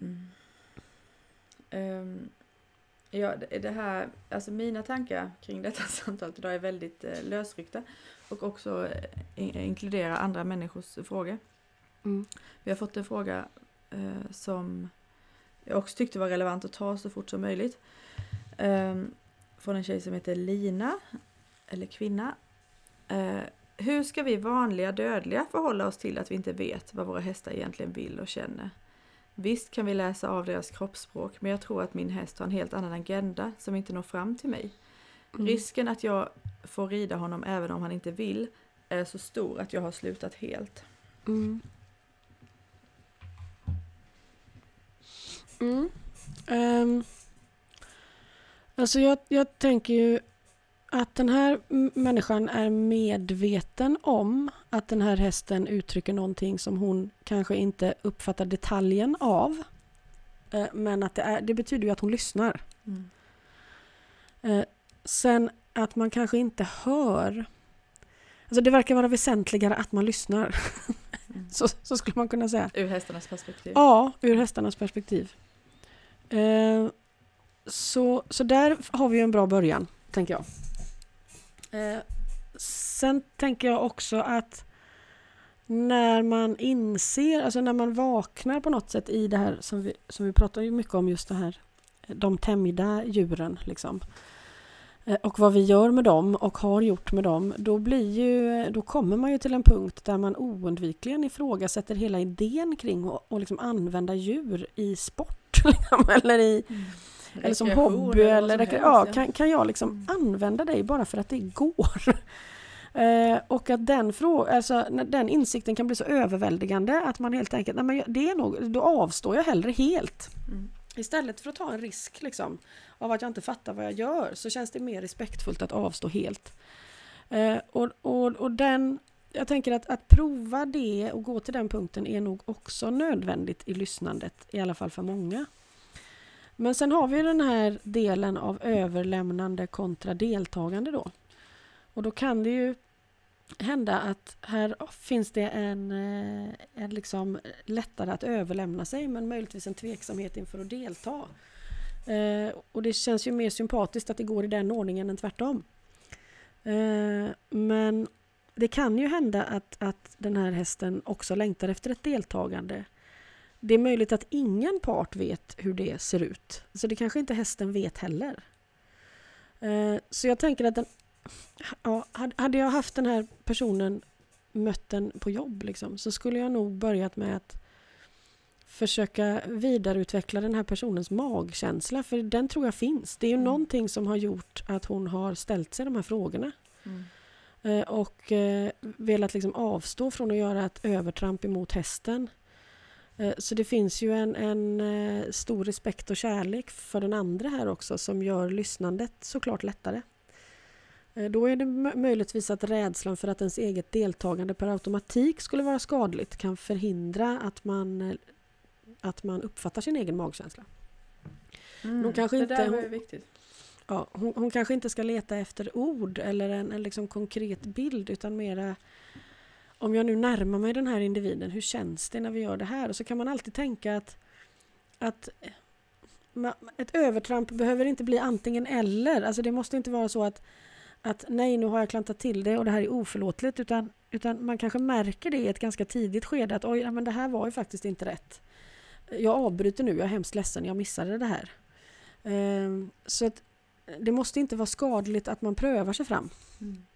Speaker 1: Mm. Ehm, ja, det- här, alltså mina tankar kring detta samtalet idag är väldigt eh, lösryckta och också eh, in- inkluderar andra människors frågor.
Speaker 2: Mm.
Speaker 1: Vi har fått en fråga eh, som jag också tyckte var relevant att ta så fort som möjligt. Ehm, från en tjej som heter Lina, eller kvinna. Eh, hur ska vi vanliga dödliga förhålla oss till att vi inte vet vad våra hästar egentligen vill och känner? Visst kan vi läsa av deras kroppsspråk, men jag tror att min häst har en helt annan agenda som inte når fram till mig.
Speaker 2: Mm.
Speaker 1: Risken att jag får rida honom även om han inte vill är så stor att jag har slutat helt.
Speaker 2: Mm. Mm. Ehm, alltså jag, jag tänker ju att den här människan är medveten om att den här hästen uttrycker någonting som hon kanske inte uppfattar detaljen av. Eh, Men att det, är, det betyder ju att hon lyssnar.
Speaker 1: Mm.
Speaker 2: Eh, Sen att man kanske inte hör. Alltså det verkar vara väsentligare att man lyssnar.
Speaker 1: Mm.
Speaker 2: Så, så skulle man kunna säga.
Speaker 1: Ur hästarnas perspektiv.
Speaker 2: Ja, ur hästarnas perspektiv. Eh, så, så där har vi en bra början, tänker jag. Eh, sen tänker jag också att när man inser, alltså när man vaknar på något sätt i det här som vi, som vi pratar ju mycket om just det här, eh, de tämjda djuren liksom. Eh, och vad vi gör med dem och har gjort med dem, då, blir ju, då kommer man ju till en punkt där man oundvikligen ifrågasätter hela idén kring att liksom använda djur i sport. liksom, eller, i,
Speaker 1: Mm
Speaker 2: eller som hobby. Eller, rekre-
Speaker 1: helst,
Speaker 2: ja, kan, kan jag liksom
Speaker 1: Mm.
Speaker 2: använda dig bara för att det går? Eh, och att den, frå- alltså, den insikten kan bli så överväldigande att man helt enkelt, nej men det är nog, då avstår jag hellre helt.
Speaker 1: Mm.
Speaker 2: Istället för att ta en risk liksom, av att jag inte fattar vad jag gör så känns det mer respektfullt att avstå helt. Eh, och, och, och den, jag tänker att, att prova det och gå till den punkten är nog också nödvändigt i lyssnandet, i alla fall för många. Men sen har vi den här delen av överlämnande kontra deltagande då. Och då kan det ju hända att här finns det en, eh, en liksom lättare att överlämna sig men möjligtvis en tveksamhet inför att delta. Eh, och det känns ju mer sympatiskt att det går i den ordningen än tvärtom. Eh, men det kan ju hända att, att den här hästen också längtar efter ett deltagande. Det är möjligt att ingen part vet hur det ser ut. Så det kanske inte hästen vet heller. Eh, så jag tänker att den, ja, hade jag haft den här personen mött den på jobb liksom, så skulle jag nog börjat med att försöka vidareutveckla den här personens magkänsla för den tror jag finns. Det är ju mm. någonting som har gjort att hon har ställt sig de här frågorna. Mm. Eh, och eh, velat liksom avstå från att göra ett övertramp emot hästen. Eh, så det finns ju en, en eh, stor respekt och kärlek för den andra här också som gör lyssnandet såklart lättare. Eh, då är det möjligtvis att rädslan för att ens eget deltagande per automatik skulle vara skadligt kan förhindra att man, att man uppfattar sin egen magkänsla.
Speaker 1: Mm, kanske det inte, där är viktigt.
Speaker 2: Ja, hon, hon, kanske inte ska leta efter ord eller en, en liksom konkret bild utan mera om jag nu närmar mig den här individen, hur känns det när vi gör det här? Och så kan man alltid tänka att, att ett övertramp behöver inte bli antingen eller. Alltså det måste inte vara så att, att nej, nu har jag klantat till det och det här är oförlåtligt. Utan, utan man kanske märker det i ett ganska tidigt skede att oj, men det här var ju faktiskt inte rätt. Jag avbryter nu, jag är hemskt ledsen, jag missade det här. Ehm, så att det måste inte vara skadligt att man prövar sig fram. Mm.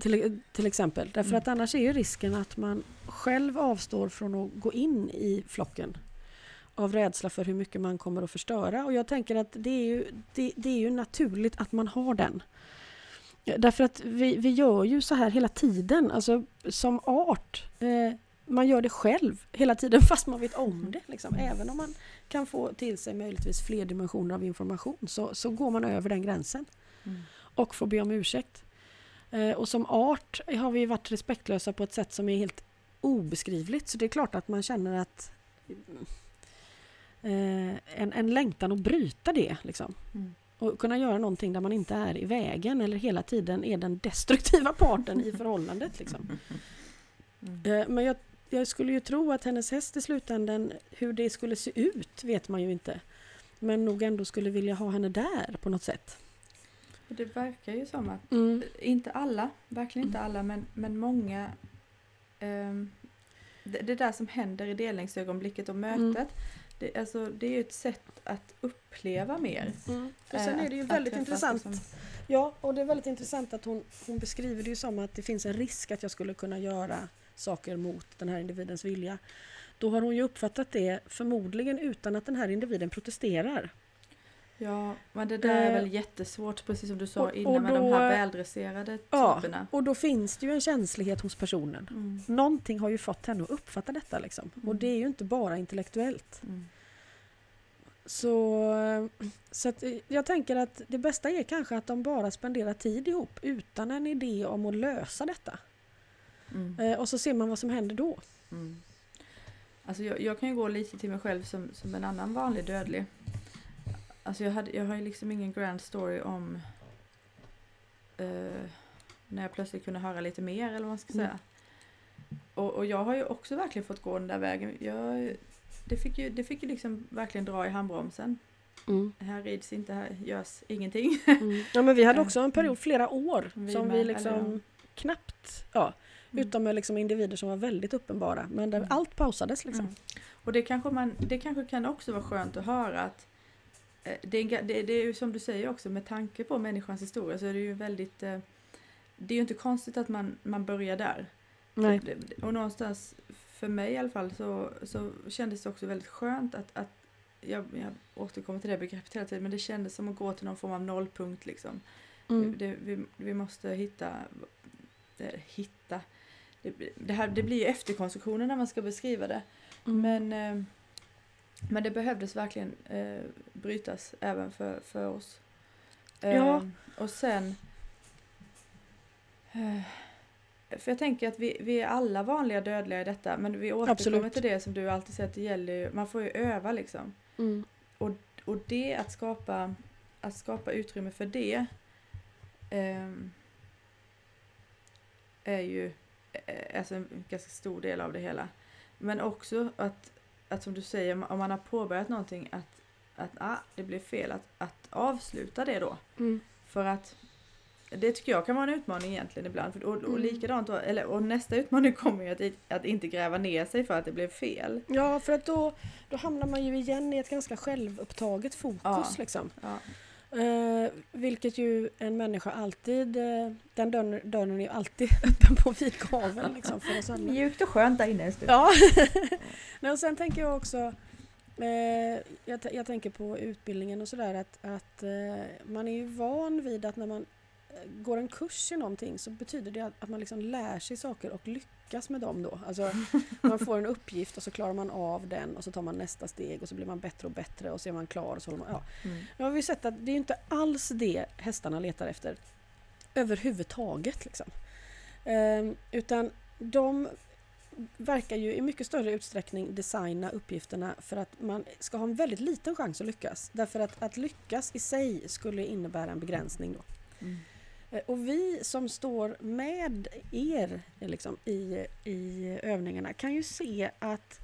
Speaker 2: Till, till exempel. Därför mm. att annars är ju risken att man själv avstår från att gå in i flocken av rädsla för hur mycket man kommer att förstöra. Och jag tänker att det är ju, det, det är ju naturligt att man har den. Därför att vi, vi gör ju så här hela tiden, alltså som art. Eh, man gör det själv hela tiden fast man vet om det. Liksom. Även om man kan få till sig möjligtvis fler dimensioner av information så, så går man över den gränsen. Mm. Och får be om ursäkt. Eh, och som art har vi varit respektlösa på ett sätt som är helt obeskrivligt. Så det är klart att man känner att eh, en, en längtan att bryta det. Liksom. Mm. Och kunna göra någonting där man inte är i vägen eller hela tiden är den destruktiva parten i förhållandet. Liksom. Mm. Eh, men jag, jag, skulle ju tro att hennes häst i slutändan, hur det skulle se ut vet man ju inte. Men nog ändå skulle vilja ha henne där på något sätt.
Speaker 1: Det verkar ju som att, mm. inte alla, verkligen inte alla, men, men många um, det, det, där som händer i delningsögonblicket och mötet, mm. det, alltså, det är ju ett sätt att uppleva mer.
Speaker 2: Mm. Och sen är det ju att, väldigt att intressant. Som... Ja, och det är väldigt intressant att hon, hon beskriver det ju som att det finns en risk att jag skulle kunna göra saker mot den här individens vilja. Då har hon ju uppfattat det förmodligen utan att den här individen protesterar.
Speaker 1: Ja, men det där är väl eh, jättesvårt, precis som du sa och, innan och då, med de här väldresserade ja, typerna.
Speaker 2: och då finns det ju en känslighet hos personen. Mm. Någonting har ju fått henne att uppfatta detta liksom. Mm. Och det är ju inte bara intellektuellt. Mm. Så, så att jag tänker att det bästa är kanske att de bara spenderar tid ihop utan en idé om att lösa detta. Mm. Eh, och så ser man vad som händer då. Mm.
Speaker 1: Alltså jag, jag, kan ju gå lite till mig själv som, som en annan vanlig dödlig. Alltså jag, hade, jag har ju liksom ingen grand story om uh, när jag plötsligt kunde höra lite mer eller vad man ska mm. säga. Och, och jag har ju också verkligen fått gå den där vägen. Jag, det, fick ju, det fick ju liksom verkligen dra i handbromsen. Mm. Här rids inte, här görs ingenting.
Speaker 2: Mm. Ja men vi hade också en period, flera år, vi som med, vi liksom knappt, ja, mm. utom med liksom individer som var väldigt uppenbara, men där mm. allt pausades liksom. Mm.
Speaker 1: Och det kanske, man, det kanske kan också vara skönt att höra att Eh, det är, det, det är ju som du säger också, med tanke på människans historia så är det ju väldigt eh, Det är ju inte konstigt att man, man börjar där. Nej. Och någonstans, för mig i alla fall, så, så kändes det också väldigt skönt att, att jag, jag återkommer till det begreppet hela tiden, men det kändes som att gå till någon form av nollpunkt liksom. Mm. Det, vi, vi måste hitta, det, hitta, det, det, här, det blir ju efterkonstruktioner när man ska beskriva det. Mm. Men eh, men det behövdes verkligen eh, brytas även för, för oss. Eh, ja. Och sen Eh, För jag tänker att vi, vi är alla vanliga dödliga i detta men vi återkommer
Speaker 2: Absolut.
Speaker 1: till det som du alltid säger att det gäller ju, man får ju öva liksom.
Speaker 2: Mm.
Speaker 1: Och det att skapa, att skapa utrymme för det ehm, är ju eh, alltså en ganska stor del av det hela. Men också att, att som du säger, om man har påbörjat någonting att, att ah, det blev fel, att, att avsluta det då.
Speaker 2: Mm.
Speaker 1: För att det tycker jag kan vara en utmaning egentligen ibland. För, och, och
Speaker 2: Mm.
Speaker 1: likadant, då, eller, och nästa utmaning kommer ju att, att inte gräva ner sig för att det blev fel.
Speaker 2: Ja, för att då, då hamnar man ju igen i ett ganska självupptaget fokus.
Speaker 1: Ja.
Speaker 2: Liksom.
Speaker 1: Ja.
Speaker 2: Eh, vilket ju en människa alltid, eh, den dörren, dörren är ju alltid öppen på vid gavel liksom, för oss alla.
Speaker 1: Mjukt och skönt där inne en stund.
Speaker 2: Ja. Nej, och sen tänker jag också, eh, jag, jag tänker på utbildningen och sådär att, att eh, man är ju van vid att när man går en kurs i någonting så betyder det att, man liksom lär sig saker och lyckas med dem då. Alltså man får en uppgift och så klarar man av den och så tar man nästa steg och så blir man bättre och bättre och så är man klar och så man, ja.
Speaker 1: Mm.
Speaker 2: Nu har vi sett att det är inte alls det hästarna letar efter överhuvudtaget. Liksom. Ehm, utan de verkar ju i mycket större utsträckning designa uppgifterna för att man ska ha en väldigt liten chans att lyckas. Därför att att lyckas i sig skulle innebära en begränsning. Då.
Speaker 1: Mm.
Speaker 2: Eh, Och vi som står med er eh, liksom, i, i övningarna kan ju se att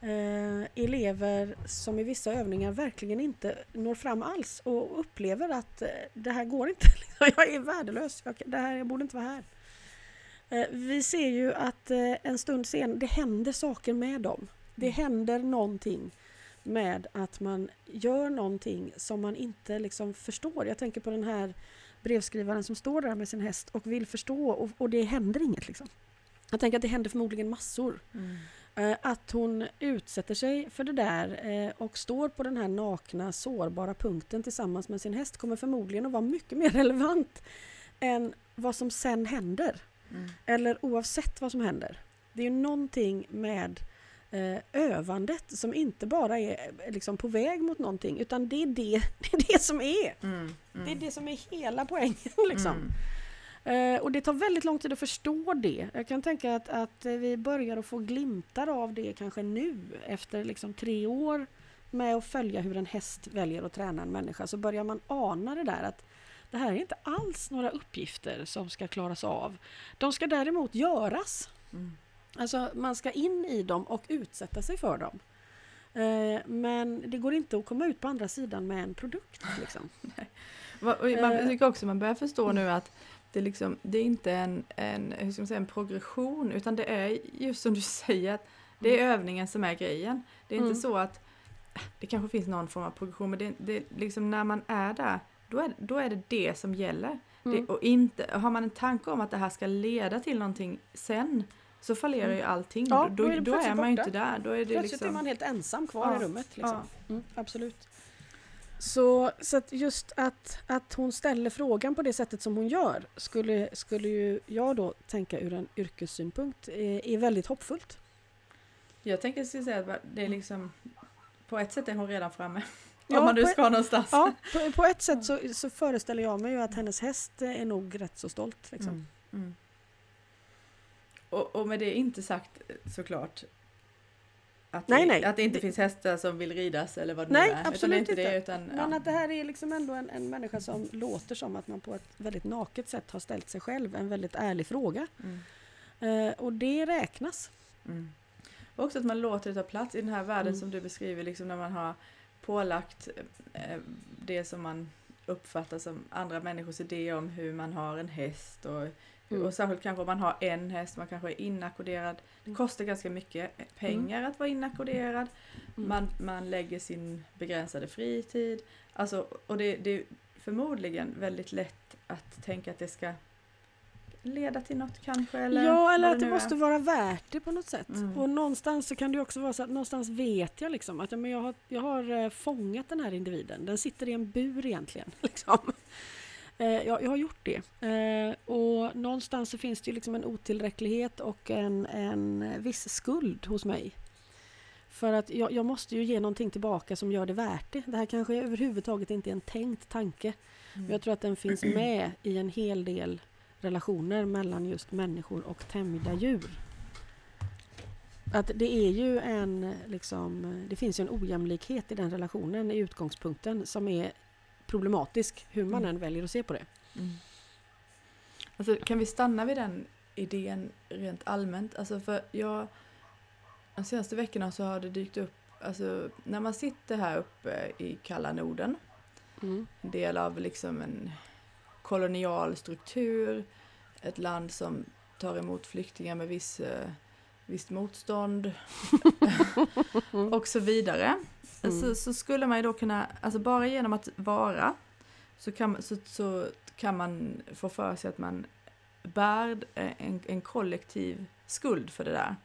Speaker 2: eh, elever som i vissa övningar verkligen inte når fram alls och upplever att eh, det här går inte. Jag är värdelös, jag, det här, jag borde inte vara här. Eh, vi ser ju att eh, en stund sen, det händer saker med dem. Det
Speaker 1: Mm.
Speaker 2: händer någonting med att man gör någonting som man inte liksom förstår. Jag tänker på den här brevskrivaren som står där med sin häst och vill förstå och, och det händer inget. Liksom. Jag tänker att det händer förmodligen massor.
Speaker 1: Mm.
Speaker 2: Eh, att hon utsätter sig för det där eh, och står på den här nakna sårbara punkten tillsammans med sin häst kommer förmodligen att vara mycket mer relevant än vad som sen händer.
Speaker 1: Mm.
Speaker 2: Eller oavsett vad som händer. Det är ju någonting med eh, övandet som inte bara är eh, liksom på väg mot någonting utan det är det, det, är det som är.
Speaker 1: Mm. Mm.
Speaker 2: Det är det som är hela poängen. Liksom.
Speaker 1: Mm.
Speaker 2: Eh, och det tar väldigt lång tid att förstå det. Jag kan tänka att, att eh, vi börjar att få glimtar av det kanske nu efter liksom tre år med att följa hur en häst väljer att träna en människa så börjar man ana det där att det här är inte alls några uppgifter som ska klaras av. De ska däremot göras.
Speaker 1: Mm.
Speaker 2: Alltså man ska in i dem och utsätta sig för dem. Eh, men det går inte att komma ut på andra sidan med en produkt. Liksom.
Speaker 1: Man
Speaker 2: Eh.
Speaker 1: tycker också man börjar förstå nu att det, liksom, det är inte en, en, hur ska man säga, en progression utan det är just som du säger att det är övningen som är grejen. Det är
Speaker 2: Mm.
Speaker 1: inte så att det kanske finns någon form av progression men det, det, liksom när man är där då är, då är det det som gäller.
Speaker 2: Mm.
Speaker 1: Det, och inte, har man en tanke om att det här ska leda till någonting sen så fallerar ju allting.
Speaker 2: Ja,
Speaker 1: då,
Speaker 2: då är
Speaker 1: då är man ju inte där. Då är det
Speaker 2: Plötsligt
Speaker 1: liksom,
Speaker 2: är man helt ensam kvar
Speaker 1: Ja,
Speaker 2: i rummet. Liksom.
Speaker 1: ja.
Speaker 2: Mm, absolut. Så, så att just att, att hon ställer frågan på det sättet som hon gör skulle, skulle ju jag då tänka ur en yrkessynpunkt är, är väldigt hoppfullt.
Speaker 1: Jag tänker säga att det är liksom på ett sätt är hon redan framme.
Speaker 2: Ja,
Speaker 1: om man nu
Speaker 2: på
Speaker 1: ska någonstans.
Speaker 2: Ja, på, på ett sätt så, så föreställer jag mig ju att hennes häst är nog rätt så stolt. Liksom.
Speaker 1: Mm. Mm. Och, och med det inte sagt eh, såklart att,
Speaker 2: Nej,
Speaker 1: det,
Speaker 2: nej.
Speaker 1: att det inte finns hästar som vill ridas eller vad det
Speaker 2: Nej,
Speaker 1: nu är. utan det
Speaker 2: absolut
Speaker 1: är inte. Det, utan,
Speaker 2: Men
Speaker 1: ja.
Speaker 2: att det här är liksom ändå en, en människa som låter som att man på ett väldigt naket sätt har ställt sig själv en väldigt ärlig fråga.
Speaker 1: Mm.
Speaker 2: Eh, och det räknas.
Speaker 1: Mm. Och också att man låter det ta plats i den här världen
Speaker 2: Mm.
Speaker 1: som du beskriver, liksom när man har pålagt eh, det som man uppfattar som andra människors idé om hur man har en häst och,
Speaker 2: Mm.
Speaker 1: och särskilt kanske om man har en häst, man kanske är inackorderad. Det
Speaker 2: Mm.
Speaker 1: kostar ganska mycket pengar att vara inackorderad.
Speaker 2: Mm.
Speaker 1: Man, man lägger sin begränsade fritid. Alltså, och det, det är förmodligen väldigt lätt att tänka att det ska leda till något kanske. Eller
Speaker 2: ja, eller att det måste
Speaker 1: är.
Speaker 2: vara värt det på något sätt.
Speaker 1: Mm.
Speaker 2: Och någonstans så kan det också vara så att någonstans vet jag liksom att ja, men jag, har, jag har eh, fångat den här individen. Den sitter i en bur egentligen. Liksom. Eh, jag, jag har gjort det. Eh, och någonstans så finns det ju liksom en otillräcklighet och en, en viss skuld hos mig. För att jag, jag måste ju ge någonting tillbaka som gör det värt det. Det här kanske överhuvudtaget inte är en tänkt tanke.
Speaker 1: Mm.
Speaker 2: Men jag tror att den finns med i en hel del relationer mellan just människor och tämjda djur. Att det är ju en, liksom, det finns ju en ojämlikhet i den relationen i utgångspunkten som är problematisk hur man
Speaker 1: Mm.
Speaker 2: än väljer att se på det.
Speaker 1: Mm. Alltså, kan vi stanna vid den idén rent allmänt? Alltså för jag, de senaste veckorna så har det dykt upp, alltså när man sitter här uppe i kalla Norden,
Speaker 2: Mm.
Speaker 1: en del av liksom en kolonial struktur, ett land som tar emot flyktingar med viss, eh, visst motstånd och så vidare.
Speaker 2: Mm.
Speaker 1: Så, så skulle man ju då kunna, alltså bara genom att vara så kan, så, så kan man få för sig att man bär en, en kollektiv skuld för det där.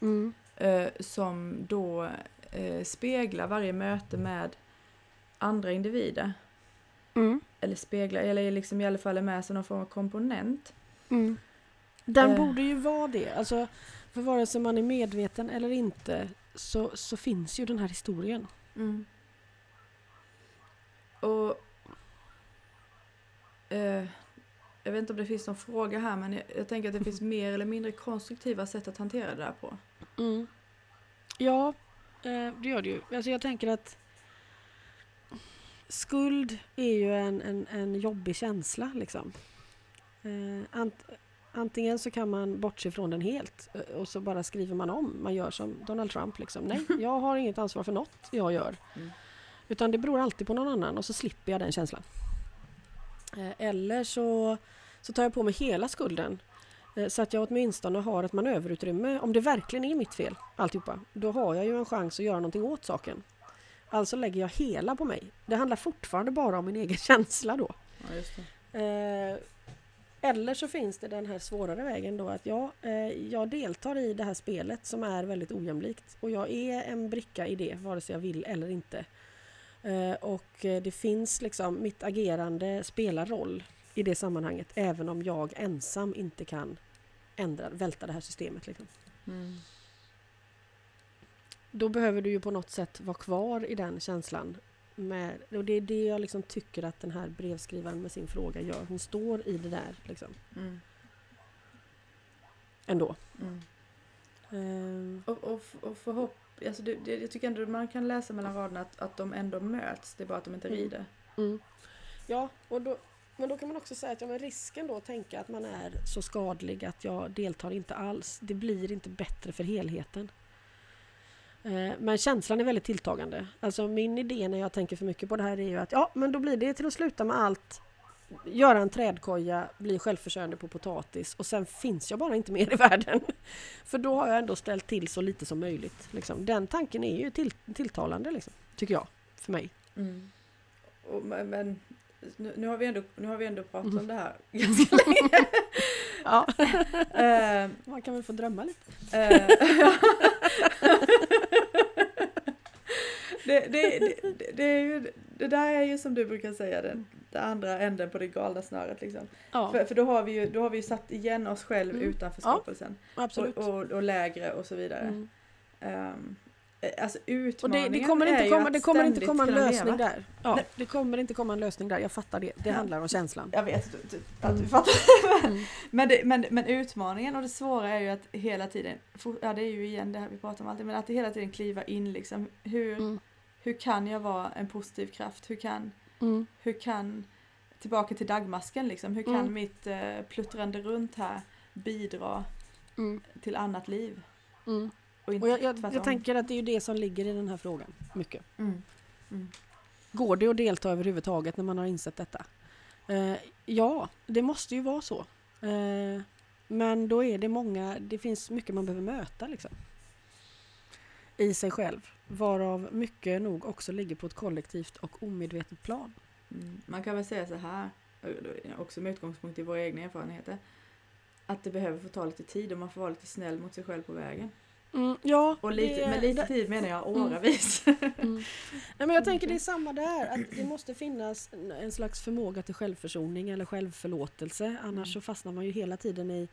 Speaker 2: Mm.
Speaker 1: Eh, som då eh, speglar varje möte med andra individer.
Speaker 2: Mm.
Speaker 1: Eller speglar, eller liksom i alla fall är med som någon form av komponent.
Speaker 2: Mm. Den
Speaker 1: Eh.
Speaker 2: borde ju vara det. Alltså, för vare sig man är medveten eller inte så, så finns ju den här historien.
Speaker 1: Och eh, jag vet inte om det finns någon fråga här men jag, jag tänker att det finns mer eller mindre konstruktiva sätt att hantera det där på.
Speaker 2: Mm. Ja, eh, det gör det ju. Alltså jag tänker att skuld är ju en, en, en jobbig känsla. Liksom. Eh, antingen så kan man bortse från den helt eh, och så bara skriver man om. Man gör som Donald Trump. Liksom. Nej, jag har inget ansvar för något jag gör.
Speaker 1: Mm.
Speaker 2: Utan det beror alltid på någon annan och så slipper jag den känslan. Eh, eller så, så tar jag på mig hela skulden Eh, Så att jag åtminstone har ett manöverutrymme. Om det verkligen är mitt fel, alltihopa, då har jag ju en chans att göra någonting åt saken. Alltså lägger jag hela på mig. Det handlar fortfarande bara om min egen känsla då.
Speaker 1: Ja,
Speaker 2: eller så finns det den här svårare vägen då att ja, eh, jag deltar i det här spelet som är väldigt ojämlikt och jag är en bricka i det vare sig jag vill eller inte. Eh, och eh, det finns liksom, mitt agerande spelar roll i det sammanhanget även om jag ensam inte kan ändra, välta det här systemet. Liksom.
Speaker 1: Mm.
Speaker 2: Då behöver du ju på något sätt vara kvar i den känslan. Med, och det är det jag liksom tycker att den här brevskrivaren med sin fråga gör. Hon står i det där liksom,
Speaker 1: Mm.
Speaker 2: ändå.
Speaker 1: Mm.
Speaker 2: Eh,
Speaker 1: Och, och, och förhopp, alltså det, det, jag tycker ändå man kan läsa mellan raderna att, att de ändå möts, det är bara att de inte
Speaker 2: Mm.
Speaker 1: rider.
Speaker 2: Mm. Ja, och då, men då kan man också säga att ja, men risken då att tänka att man är så skadlig att jag deltar inte alls. Det blir inte bättre för helheten. Eh, Men känslan är väldigt tilltagande. Alltså min idé när jag tänker för mycket på det här är ju att ja, men då blir det till att sluta med allt. Göra en trädkoja, bli självförsörjande på potatis och sen finns jag bara inte mer i världen. För då har jag ändå ställt till så lite som möjligt. Liksom. Den tanken är ju till, tilltalande, liksom, tycker jag, för mig.
Speaker 1: Mm. Och, men nu, nu, har vi ändå, nu har vi ändå pratat
Speaker 2: Mm.
Speaker 1: om det här ganska länge.
Speaker 2: Ja,
Speaker 1: Eh,
Speaker 2: man kan väl få drömma lite.
Speaker 1: Det, det, det, det, är ju, det där är ju som du brukar säga den, den andra änden på det galna snöret. Liksom.
Speaker 2: Ja,
Speaker 1: För, för då, har vi ju, då har vi ju satt igen oss själv
Speaker 2: Mm.
Speaker 1: utanför
Speaker 2: Ja,
Speaker 1: skapelsen.
Speaker 2: absolut.
Speaker 1: Och, och, och lägre och så vidare.
Speaker 2: Mm.
Speaker 1: Um, alltså
Speaker 2: Och
Speaker 1: utmaningen
Speaker 2: det, det kommer
Speaker 1: är
Speaker 2: inte
Speaker 1: ju
Speaker 2: komma,
Speaker 1: att
Speaker 2: det kommer inte komma en lösning där. Ja,
Speaker 1: Nej.
Speaker 2: det kommer inte komma en lösning där, jag fattar det. Det
Speaker 1: Ja.
Speaker 2: handlar om känslan.
Speaker 1: Jag vet att du, att du
Speaker 2: Mm.
Speaker 1: fattar.
Speaker 2: Mm.
Speaker 1: Men, det, men, men utmaningen och det svåra är ju att hela tiden, ja det är ju igen det här vi pratar om alltid, men att hela tiden kliva in liksom. Hur,
Speaker 2: Mm.
Speaker 1: hur kan jag vara en positiv kraft? Hur kan,
Speaker 2: Mm.
Speaker 1: hur kan tillbaka till dagmasken liksom, hur kan
Speaker 2: Mm.
Speaker 1: mitt eh, pluttrande runt här bidra till annat liv? Och inte
Speaker 2: Och jag, jag, jag tänker att det är ju det som ligger i den här frågan. Mycket.
Speaker 1: Mm. Mm.
Speaker 2: Går det att delta överhuvudtaget när man har insett detta? Eh, ja, det måste ju vara så. Eh, men då är det många, det finns mycket man behöver möta liksom. I sig själv. Varav mycket nog också ligger på ett kollektivt och omedvetet plan.
Speaker 1: Mm. Man kan väl säga så här, eh, också med utgångspunkt i våra egna erfarenheter, att det behöver få ta lite tid och man får vara lite snäll mot sig själv på vägen.
Speaker 2: Mm, ja,
Speaker 1: Och lite,
Speaker 2: det-
Speaker 1: med lite tid menar jag
Speaker 2: Mm.
Speaker 1: åravis.
Speaker 2: Mm. Nej, men jag tänker det är samma där, att det måste finnas en- slags förmåga till självförsoning eller självförlåtelse. Annars
Speaker 1: Mm.
Speaker 2: så fastnar man ju hela tiden i...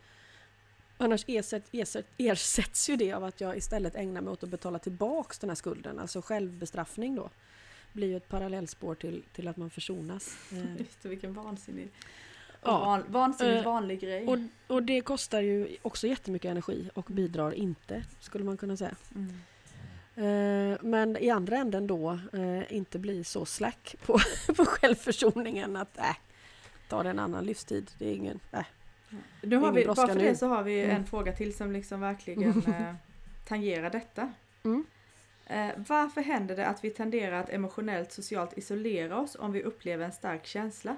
Speaker 2: Annars ersätt, ersätt, ersätts ju det av att jag istället ägnar mig åt att betala tillbaks den här skulden. Alltså självbestraffning då. Blir ju ett parallellspår till, till att man försonas.
Speaker 1: Just det, vilken vansinnig...
Speaker 2: Ja.
Speaker 1: Van, vansinnigt
Speaker 2: Eh,
Speaker 1: vanlig grej.
Speaker 2: Och, och det kostar ju också jättemycket energi och bidrar inte, skulle man kunna säga.
Speaker 1: Mm.
Speaker 2: Eh, men i andra änden då eh, inte bli så slack på, på självförsoningen att äh, ta det en annan livstid. Det är ingen... Äh.
Speaker 1: Nu har
Speaker 2: Ingen
Speaker 1: vi, bara för
Speaker 2: nu.
Speaker 1: det så har vi
Speaker 2: Mm.
Speaker 1: en fråga till som liksom verkligen eh, tangerar detta.
Speaker 2: Mm.
Speaker 1: Eh, varför händer det att vi tenderar att emotionellt socialt isolera oss om vi upplever en stark känsla?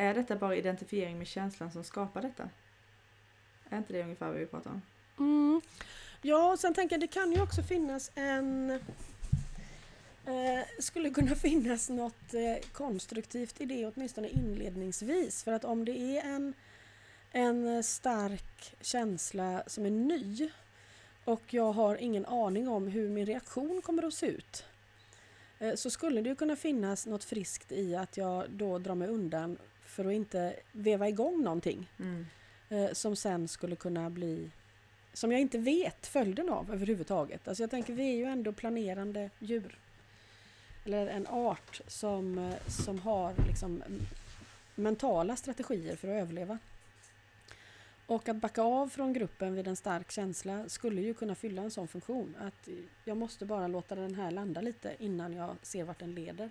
Speaker 1: Är detta bara identifiering med känslan som skapar detta? Är inte det ungefär vad vi pratar om?
Speaker 2: Mm. Ja, och sen tänker jag det kan ju också finnas en... Eh, skulle kunna finnas något eh, konstruktivt i det åtminstone inledningsvis. För att om det är en, en stark känsla som är ny och jag har ingen aning om hur min reaktion kommer att se ut. eh, Så skulle det ju kunna finnas något friskt i att jag då drar mig undan för att inte veva igång någonting
Speaker 1: Mm.
Speaker 2: eh, som sen skulle kunna bli som jag inte vet följden av överhuvudtaget. Alltså jag tänker vi är ju ändå planerande djur. Eller en art som, eh, som har liksom mentala strategier för att överleva. Och att backa av från gruppen vid en stark känsla skulle ju kunna fylla en sån funktion. Att jag måste bara låta den här landa lite innan jag ser vart den leder.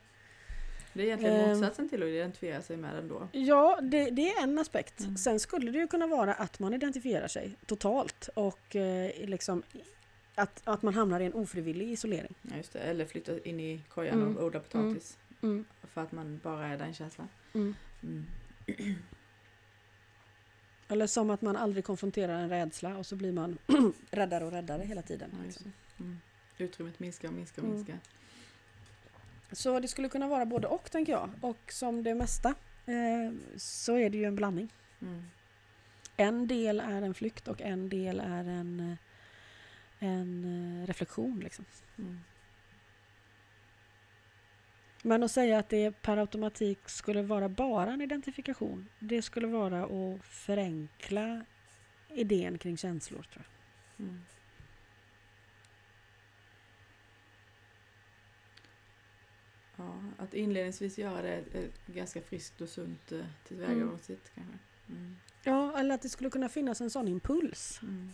Speaker 1: Det är egentligen
Speaker 2: Ehm.
Speaker 1: motsatsen till att identifiera sig med den då.
Speaker 2: Ja, det, det är en aspekt.
Speaker 1: Mm.
Speaker 2: Sen skulle det ju kunna vara att man identifierar sig totalt och eh, liksom att, att man hamnar i en ofrivillig isolering.
Speaker 1: Ja, just det. Eller flytta in i kojan
Speaker 2: Mm.
Speaker 1: och odla potatis.
Speaker 2: Mm.
Speaker 1: För att man bara är den känslan.
Speaker 2: Mm.
Speaker 1: Mm.
Speaker 2: Eller som att man aldrig konfronterar en rädsla och så blir man räddare och räddare hela tiden.
Speaker 1: Ja,
Speaker 2: liksom.
Speaker 1: Mm. Utrymmet minskar och minskar och
Speaker 2: Mm.
Speaker 1: minskar.
Speaker 2: Så det skulle kunna vara både och tänker jag. Och som det mesta eh, så är det ju en blandning.
Speaker 1: Mm.
Speaker 2: En del är en flykt och en del är en, eh, en eh, reflektion. Liksom.
Speaker 1: Mm.
Speaker 2: Men att säga att det per automatik skulle vara bara en identifikation, det skulle vara att förenkla idén kring känslor. tror jag.
Speaker 1: Mm. Ja, att inledningsvis göra det ett ganska friskt och sunt eh, tillvägagångssätt kanske. Mm.
Speaker 2: Ja, eller att det skulle kunna finnas en sån impuls.
Speaker 1: Mm.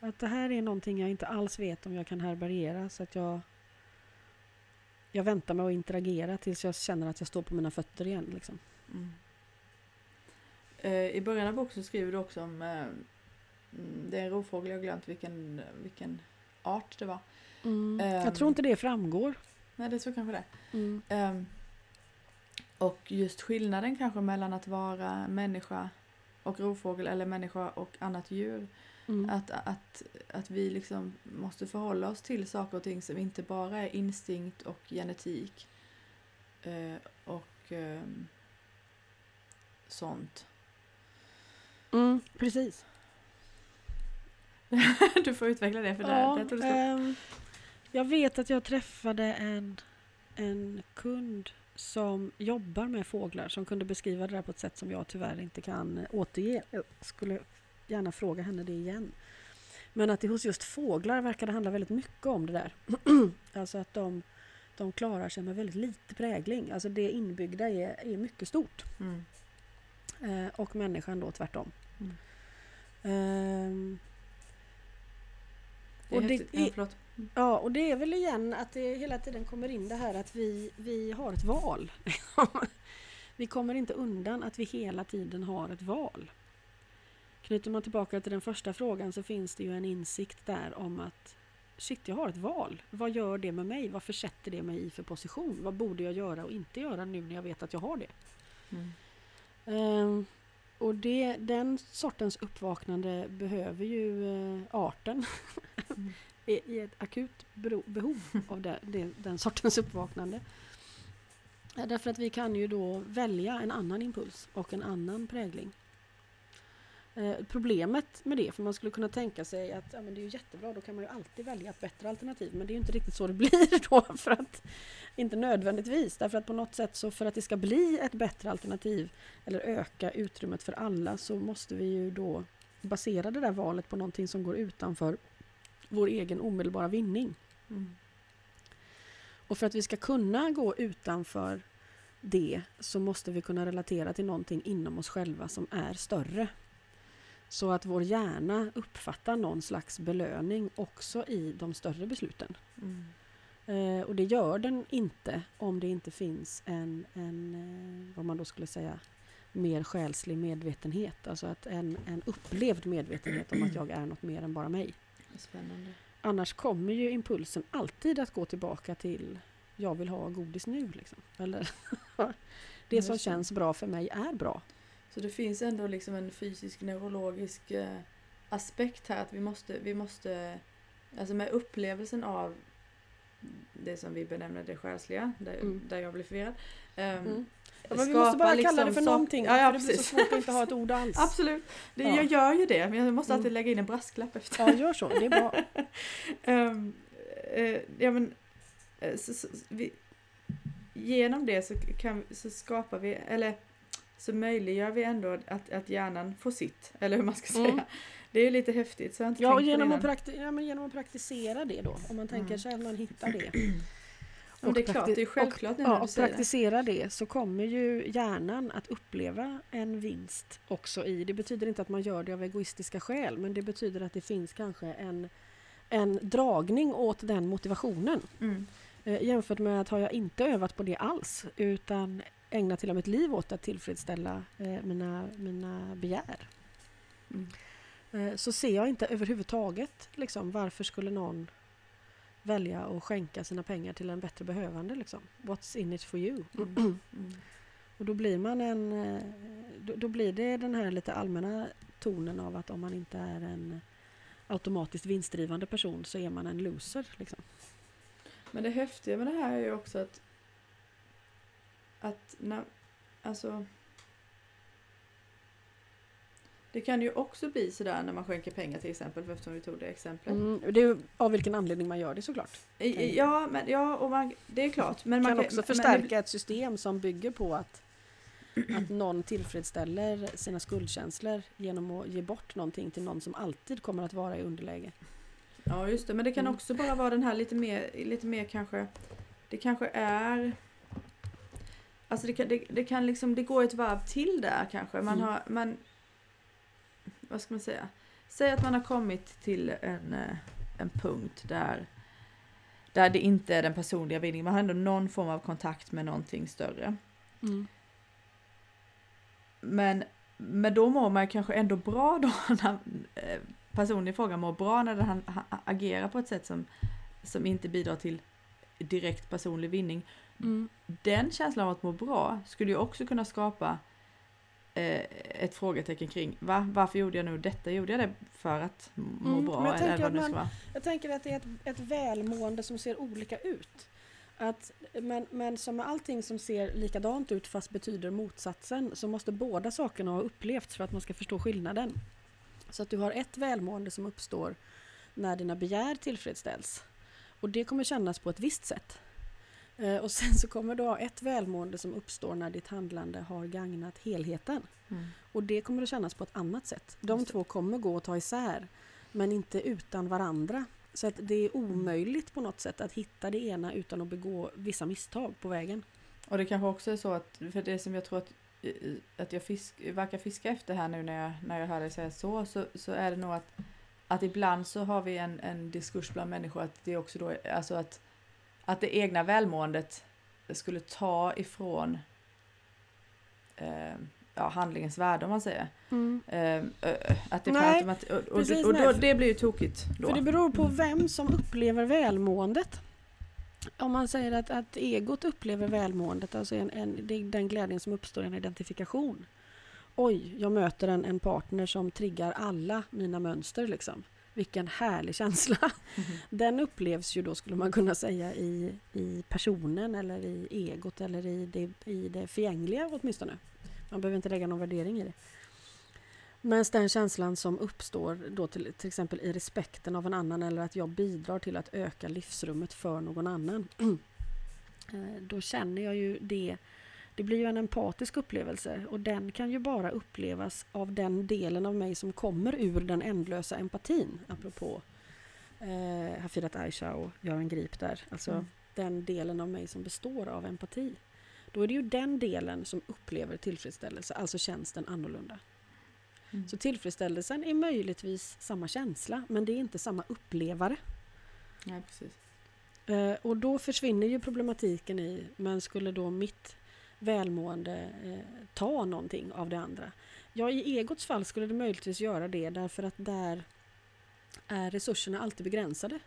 Speaker 2: Att det här är någonting jag inte alls vet om jag kan härbärgera så att jag jag väntar med att interagera tills jag känner att jag står på mina fötter igen. Liksom.
Speaker 1: Mm. Eh, I början av boken skriver du också om eh, mm, det är en rovfågel, jag har glömt vilken, vilken art det var.
Speaker 2: Mm.
Speaker 1: Ehm.
Speaker 2: jag tror inte det framgår.
Speaker 1: Nej, det är så kanske det.
Speaker 2: Mm.
Speaker 1: Ehm, och just skillnaden kanske mellan att vara människa och rovfågel eller människa och annat djur.
Speaker 2: Mm.
Speaker 1: Att, att, att vi liksom måste förhålla oss till saker och ting som inte bara är instinkt och genetik. Eh, och ehm, sånt.
Speaker 2: Mm, precis.
Speaker 1: du får utveckla det för det,
Speaker 2: Ja,
Speaker 1: det tog det stopp.
Speaker 2: Jag vet att jag träffade en, en kund som jobbar med fåglar som kunde beskriva det där på ett sätt som jag tyvärr inte kan eh, återge. Jag skulle gärna fråga henne det igen. Men att det hos just fåglar verkar det handla väldigt mycket om det där. alltså att de, de klarar sig med väldigt lite prägling. Alltså det inbyggda är, är mycket stort.
Speaker 1: Mm.
Speaker 2: Eh, och människan då tvärtom.
Speaker 1: Mm.
Speaker 2: Ehm,
Speaker 1: Det är
Speaker 2: Och det är-
Speaker 1: ja,
Speaker 2: och det är väl igen att det hela tiden kommer in det här att vi, vi har ett val. vi kommer inte undan att vi hela tiden har ett val. Knyter man tillbaka till den första frågan så finns det ju en insikt där om att shit, jag har ett val. Vad gör det med mig? Vad försätter det mig i för position? Vad borde jag göra och inte göra nu när jag vet att jag har det?
Speaker 1: Mm.
Speaker 2: Ehm, och det, den sortens uppvaknande behöver ju eh, arten
Speaker 1: Mm.
Speaker 2: i, i ett akut behov av det, det, den sortens uppvaknande. Därför att vi kan ju då välja en annan impuls och en annan prägling. Eh, problemet med det, för man skulle kunna tänka sig att ja, men det är ju jättebra, då kan man ju alltid välja ett bättre alternativ. Men det är ju inte riktigt så det blir då. För att, inte nödvändigtvis, därför att på något sätt så för att det ska bli ett bättre alternativ eller öka utrymmet för alla så måste vi ju då basera det där valet på någonting som går utanför vår egen omedelbara vinning.
Speaker 1: Mm.
Speaker 2: Och för att vi ska kunna gå utanför det så måste vi kunna relatera till någonting inom oss själva som är större. Så att vår hjärna uppfattar någon slags belöning också i de större besluten.
Speaker 1: Mm.
Speaker 2: Eh, och det gör den inte om det inte finns en, en eh, vad man då skulle säga, mer själslig medvetenhet. Alltså att en, en upplevd medvetenhet om att jag är något mer än bara mig.
Speaker 1: Spännande.
Speaker 2: Annars kommer ju impulsen alltid att gå tillbaka till jag vill ha godis nu. Liksom. Eller det som känns bra för mig är bra.
Speaker 1: Så det finns ändå liksom en fysisk neurologisk eh, aspekt här att vi måste, vi måste, alltså med upplevelsen av det som vi benämner det själsliga, där,
Speaker 2: Mm.
Speaker 1: där jag blir förvirrad. ehm,
Speaker 2: Mm. Ja, men vi måste bara
Speaker 1: liksom
Speaker 2: kalla det för
Speaker 1: sak-
Speaker 2: någonting.
Speaker 1: Ja, ja,
Speaker 2: för det blir så svårt att inte ha ett ord alls.
Speaker 1: Absolut, det,
Speaker 2: Ja.
Speaker 1: jag gör ju det men jag måste alltid
Speaker 2: Mm.
Speaker 1: lägga in en brasklapp efter.
Speaker 2: Ja, gör så. Det är bra.
Speaker 1: Ehm, eh, ja, men, eh, så, så, vi, genom det så, kan, så skapar vi, eller så möjliggör vi ändå att, att hjärnan får sitt, eller hur man ska säga. Det är ju lite häftigt. Så jag inte
Speaker 2: Ja, och genom att, prakti- ja, men genom att praktisera det då. Om man tänker
Speaker 1: Mm.
Speaker 2: sig att man hittar det.
Speaker 1: Ja, men det är
Speaker 2: och
Speaker 1: klart, det är självklart nu
Speaker 2: Ja,
Speaker 1: du
Speaker 2: och
Speaker 1: säger det.
Speaker 2: praktisera det så kommer ju hjärnan att uppleva en vinst också i. Det betyder inte att man gör det av egoistiska skäl men det betyder att det finns kanske en, en dragning åt den motivationen.
Speaker 1: Mm.
Speaker 2: Eh, jämfört med att har jag inte övat på det alls utan ägnat hela mitt liv åt att tillfredsställa eh, mina, mina begär.
Speaker 1: Mm.
Speaker 2: Eh, så ser jag inte överhuvudtaget liksom, varför skulle någon välja att skänka sina pengar till en bättre behövande. Liksom. What's in it for you?
Speaker 1: Mm. Mm.
Speaker 2: Och då blir man en... eh, Då, då blir det den här lite allmänna tonen av att om man inte är en automatiskt vinstdrivande person så är man en loser. Liksom.
Speaker 1: Men det häftiga med det här är ju också att att när, alltså det kan ju också bli sådär när man skänker pengar till exempel, eftersom vi tog det exemplet.
Speaker 2: Mm, det är av vilken anledning man gör det såklart.
Speaker 1: Ja, men, ja och man, det är klart. Men man
Speaker 2: kan också
Speaker 1: men-
Speaker 2: förstärka ett system som bygger på att, att någon tillfredsställer sina skuldkänslor genom att ge bort någonting till någon som alltid kommer att vara i underläge.
Speaker 1: Ja just det, men det kan
Speaker 2: Mm.
Speaker 1: också bara vara den här lite mer, lite mer kanske, det kanske är Alltså det kan, det, det kan liksom, det går ett varv till där kanske. Man
Speaker 2: Mm.
Speaker 1: har, man, vad ska man säga? Säg att man har kommit till en, eh, en punkt där, där det inte är den personliga vinningen. Man har ändå någon form av kontakt med någonting större.
Speaker 2: Mm.
Speaker 1: Men, men då mår man kanske ändå bra då när eh, personen i fråga mår bra när han, han agerar på ett sätt som, som inte bidrar till direkt personlig vinning.
Speaker 2: Mm.
Speaker 1: Den känslan av att må bra skulle ju också kunna skapa ett frågetecken kring va? varför gjorde jag nu detta? Gjorde jag det för att må
Speaker 2: Mm,
Speaker 1: bra
Speaker 2: jag
Speaker 1: eller
Speaker 2: tänker
Speaker 1: vad det ska vara?
Speaker 2: Jag tänker att det är ett, ett välmående som ser olika ut. Att, men, men som med allting som ser likadant ut fast betyder motsatsen så måste båda sakerna ha upplevts för att man ska förstå skillnaden. Så att du har ett välmående som uppstår när dina begär tillfredsställs. Och det kommer kännas på ett visst sätt. Eh, och sen så kommer du ha ett välmående som uppstår när ditt handlande har gagnat helheten.
Speaker 1: Mm.
Speaker 2: Och det kommer att kännas på ett annat sätt. De
Speaker 1: Just det.
Speaker 2: två kommer gå att ta isär, men inte utan varandra. Så att det är omöjligt på något sätt att hitta det ena utan att begå vissa misstag på vägen.
Speaker 1: Och det kanske också är så att, för det som jag tror att, att jag fisk, verkar fiska efter här nu när jag, när jag hör dig säga så, så, så är det nog att, att ibland så har vi en, en diskurs bland människor att det också då, alltså att, att det egna välmåendet skulle ta ifrån eh, ja, handlingens värde om man säger. Eh, eh, att det
Speaker 2: Nej,
Speaker 1: och, och,
Speaker 2: precis,
Speaker 1: och då,
Speaker 2: nej.
Speaker 1: det blir ju tokigt då.
Speaker 2: För det beror på vem som upplever välmåendet. Om man säger att, att egot upplever välmåendet, alltså en, en, det är den glädjen som uppstår i en identifikation. Oj, jag möter en, en partner som triggar alla mina mönster. Liksom. Vilken härlig känsla.
Speaker 1: Mhm.
Speaker 2: Den upplevs ju då, skulle man kunna säga, i, i personen eller i egot eller i det, i det förgängliga åtminstone. Man behöver inte lägga någon värdering i det. Men den känslan som uppstår då till, till exempel i respekten av en annan eller att jag bidrar till att öka livsrummet för någon annan. Eh, då känner jag ju det. Det blir ju en empatisk upplevelse och den kan ju bara upplevas av den delen av mig som kommer ur den ändlösa empatin. Apropå eh, Hafidat Aisha och Göran Grip där. Alltså
Speaker 1: Mm.
Speaker 2: den delen av mig som består av empati. då är det ju den delen som upplever tillfredsställelse, alltså tjänsten annorlunda.
Speaker 1: Mm.
Speaker 2: Så tillfredsställelsen är möjligtvis samma känsla, men det är inte samma upplevare.
Speaker 1: Nej, precis.
Speaker 2: Eh, och då försvinner ju problematiken i, men skulle då mitt välmående eh, ta någonting av det andra? Ja, i egots fall skulle det möjligtvis göra det därför att där är resurserna alltid begränsade.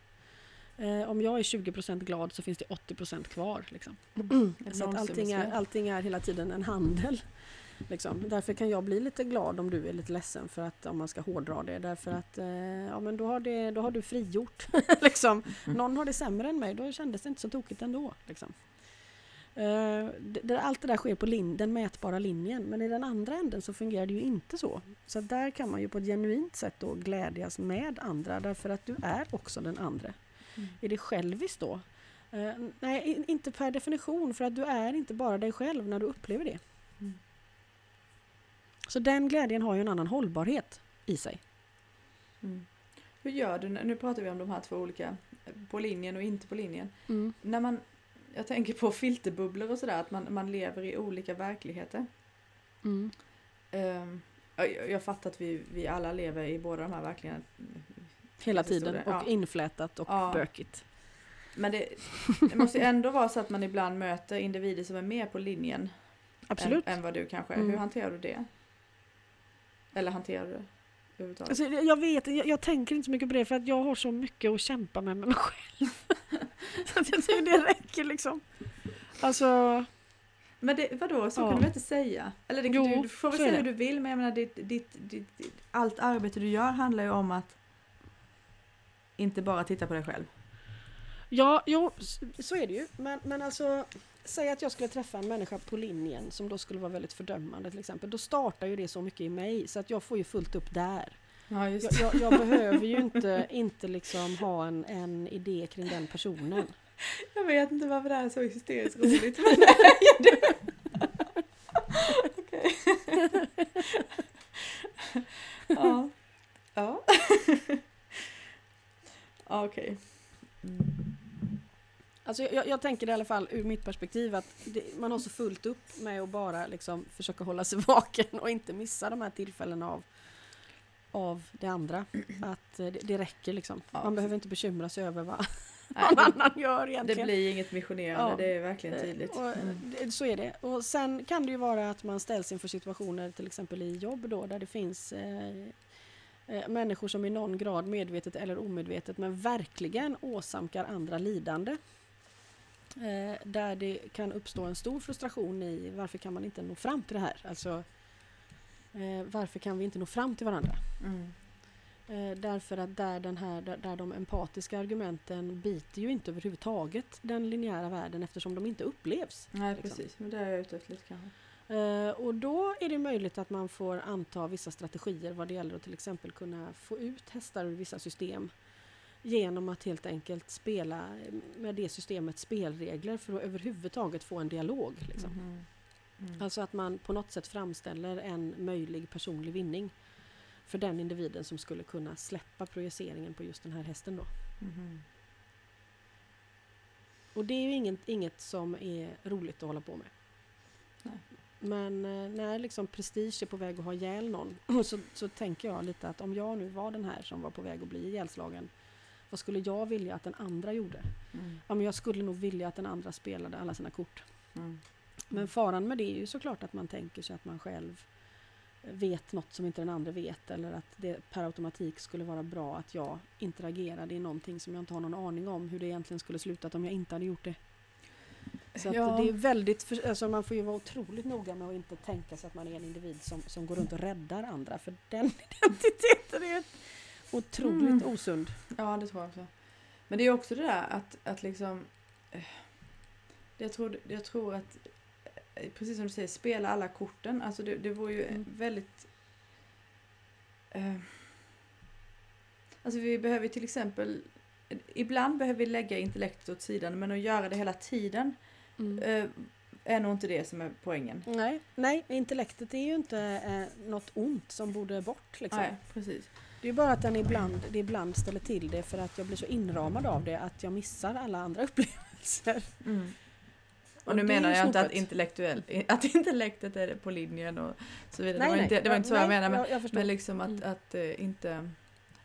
Speaker 2: Eh, om jag är 20% glad så finns det 80% kvar. Liksom.
Speaker 1: Ett
Speaker 2: Så att allting, är, allting är hela tiden en handel. Liksom. Därför kan jag bli lite glad om du är lite ledsen för att om man ska hårdra det. Därför att eh, ja, men då, har det, då har du frigjort. liksom. Någon har det sämre än mig, då kändes det inte så tokigt ändå. Liksom. Det, allt det där sker på lin, den mätbara linjen men i den andra änden så fungerar det ju inte så. Så där kan man ju på ett genuint sätt då glädjas med andra därför att du är också den andra.
Speaker 1: Mm.
Speaker 2: Är det själviskt då? Eh, nej, inte per definition för att du är inte bara dig själv när du upplever det.
Speaker 1: Mm.
Speaker 2: Så den glädjen har ju en annan hållbarhet i sig.
Speaker 1: Mm. Hur gör du, nu pratar vi om de här två olika, eh, på linjen och inte på linjen.
Speaker 2: Mm.
Speaker 1: När man, jag tänker på filterbubblor och sådär, att man, man lever i olika verkligheter.
Speaker 2: Mm.
Speaker 1: Ehm, jag, jag fattar att vi, vi alla lever i båda de här verkligheterna.
Speaker 2: Hela tiden och
Speaker 1: ja.
Speaker 2: inflätat och
Speaker 1: Ja.
Speaker 2: bökigt.
Speaker 1: Men det, det måste ju ändå vara så att man ibland möter individer som är mer på linjen
Speaker 2: Absolut.
Speaker 1: än, än vad du kanske är.
Speaker 2: Mm.
Speaker 1: Hur hanterar du det? Eller hanterar du det?
Speaker 2: Alltså, jag vet, jag, jag tänker inte så mycket på det för att jag har så mycket att kämpa med med mig själv. så att jag tycker det räcker liksom. Alltså,
Speaker 1: Men det, vadå, så
Speaker 2: Ja.
Speaker 1: kan du inte säga? Eller det,
Speaker 2: Jo,
Speaker 1: du, får väl säga hur du vill, men jag menar ditt, ditt, ditt, ditt, allt arbete du gör handlar ju om att inte bara titta på dig själv.
Speaker 2: ja, jo, så är det ju. Men, men alltså, säg att jag skulle träffa en människa på linjen som då skulle vara väldigt fördömande till exempel. Då startar ju det så mycket i mig så att jag får ju fullt upp där.
Speaker 1: Ja,
Speaker 2: Jag, jag, jag behöver ju inte, inte liksom ha en, en idé kring den personen.
Speaker 1: Jag vet inte varför det här är så hysteriskt roligt. Men det Okej. ja. Ja. Ja, Okej.
Speaker 2: Alltså jag, jag tänker i alla fall ur mitt perspektiv att det, man har så fullt upp med att bara liksom försöka hålla sig vaken och inte missa de här tillfällena av, av det andra. Att eh, det, det räcker liksom.
Speaker 1: Ja,
Speaker 2: Man behöver inte bekymra sig över vad
Speaker 1: Nej,
Speaker 2: någon
Speaker 1: det,
Speaker 2: annan gör
Speaker 1: det
Speaker 2: egentligen.
Speaker 1: blir inget missionerande,
Speaker 2: Ja.
Speaker 1: det är verkligen tydligt.
Speaker 2: Och,
Speaker 1: Mm.
Speaker 2: det, så är det. Och sen kan det ju vara att man ställs inför situationer till exempel i jobb då där det finns eh, eh, människor som i någon grad medvetet eller omedvetet men verkligen åsamkar andra lidande. Eh, där det kan uppstå en stor frustration i varför kan man inte nå fram till det här? Alltså eh, varför kan vi inte nå fram till varandra?
Speaker 1: Mm.
Speaker 2: Eh, därför att där, den här, där, där de empatiska argumenten biter ju inte överhuvudtaget den linjära världen eftersom de inte upplevs.
Speaker 1: Nej,
Speaker 2: liksom.
Speaker 1: precis. Men det är jag ute efter lite kanske.
Speaker 2: Eh, och då är det möjligt att man får anta vissa strategier vad det gäller att till exempel kunna få ut hästar ur vissa system genom att helt enkelt spela med det systemets spelregler för att överhuvudtaget få en dialog. Liksom.
Speaker 1: Mhm. Mm.
Speaker 2: Alltså att man på något sätt framställer en möjlig personlig vinning för den individen som skulle kunna släppa projiceringen på just den här hästen då.
Speaker 1: Mhm.
Speaker 2: Och det är ju inget, inget som är roligt att hålla på med.
Speaker 1: Nej.
Speaker 2: Men eh, när liksom prestige är på väg att ha ihjäl någon så, så tänker jag lite att om jag nu var den här som var på väg att bli ihjälslagen vad skulle jag vilja att den andra gjorde?
Speaker 1: Mm.
Speaker 2: Ja, men jag skulle nog vilja att den andra spelade alla sina kort.
Speaker 1: Mm.
Speaker 2: Men faran med det är ju såklart att man tänker sig att man själv vet något som inte den andra vet eller att det per automatik skulle vara bra att jag interagerade i någonting som jag inte har någon aning om hur det egentligen skulle slutat om jag inte hade gjort det. Så att
Speaker 1: Ja.
Speaker 2: det är väldigt, för, alltså man får ju vara otroligt noga med att inte tänka sig att man är en individ som, som går runt och räddar andra för den identiteten är otroligt
Speaker 1: Mm.
Speaker 2: osund.
Speaker 1: Ja, det tror jag också. Men det är också det där att, att liksom... eh, Jag tror, jag tror att, precis som du säger, spela alla korten. Alltså det, det vore ju
Speaker 2: Mm.
Speaker 1: väldigt... Eh, alltså vi behöver till exempel... Ibland behöver vi lägga intellektet åt sidan, men att göra det hela tiden
Speaker 2: Mm.
Speaker 1: eh, är nog inte det som är poängen.
Speaker 2: Nej, nej, intellektet är ju inte eh, något ont som borde bort. Liksom.
Speaker 1: Nej, precis.
Speaker 2: Det är bara att den ibland, det ibland ställer till det för att jag blir så inramad av det att jag missar alla andra upplevelser.
Speaker 1: Mm. Och nu
Speaker 2: är
Speaker 1: menar jag inte att, intellektuell, att intellektet är på linjen och så vidare.
Speaker 2: Nej,
Speaker 1: det var
Speaker 2: nej.
Speaker 1: inte, det var
Speaker 2: Ja,
Speaker 1: inte så
Speaker 2: nej,
Speaker 1: jag menade. Men,
Speaker 2: jag, jag
Speaker 1: men liksom att,
Speaker 2: Mm.
Speaker 1: att eh, inte...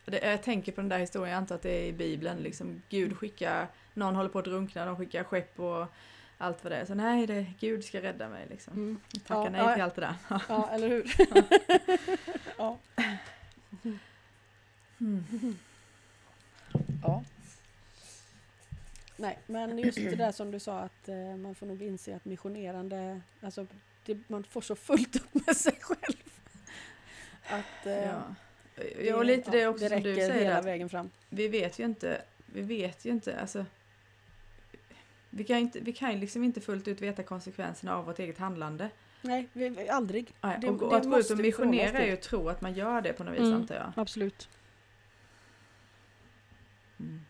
Speaker 1: Det, jag tänker på den där historien, jag antar att det är i Bibeln. Liksom, Gud skickar, någon håller på att drunkna, de skickar skepp och allt vad det är. Så nej, det, Gud ska rädda mig. Liksom.
Speaker 2: Mm.
Speaker 1: Tacka
Speaker 2: Ja,
Speaker 1: nej
Speaker 2: ja.
Speaker 1: till allt det där.
Speaker 2: Ja, eller hur? ja.
Speaker 1: Mm.
Speaker 2: ja. Nej, men just det där som du sa att eh, man får nog inse att missionerande, alltså det, man får så fullt upp med sig själv. Att eh,
Speaker 1: Ja. Ja, och lite det också
Speaker 2: det
Speaker 1: som du säger.
Speaker 2: hela vägen fram.
Speaker 1: vi vet ju inte, vi vet ju inte, alltså vi kan, inte, vi kan liksom inte fullt ut veta konsekvenserna av vårt eget handlande.
Speaker 2: Nej, vi, aldrig.
Speaker 1: Nej,
Speaker 2: Det-
Speaker 1: och, och
Speaker 2: det
Speaker 1: att gå ut och missionera är ju att tro att man gör det på något vis
Speaker 2: Mm.
Speaker 1: antar jag.
Speaker 2: Absolut.
Speaker 1: Mm.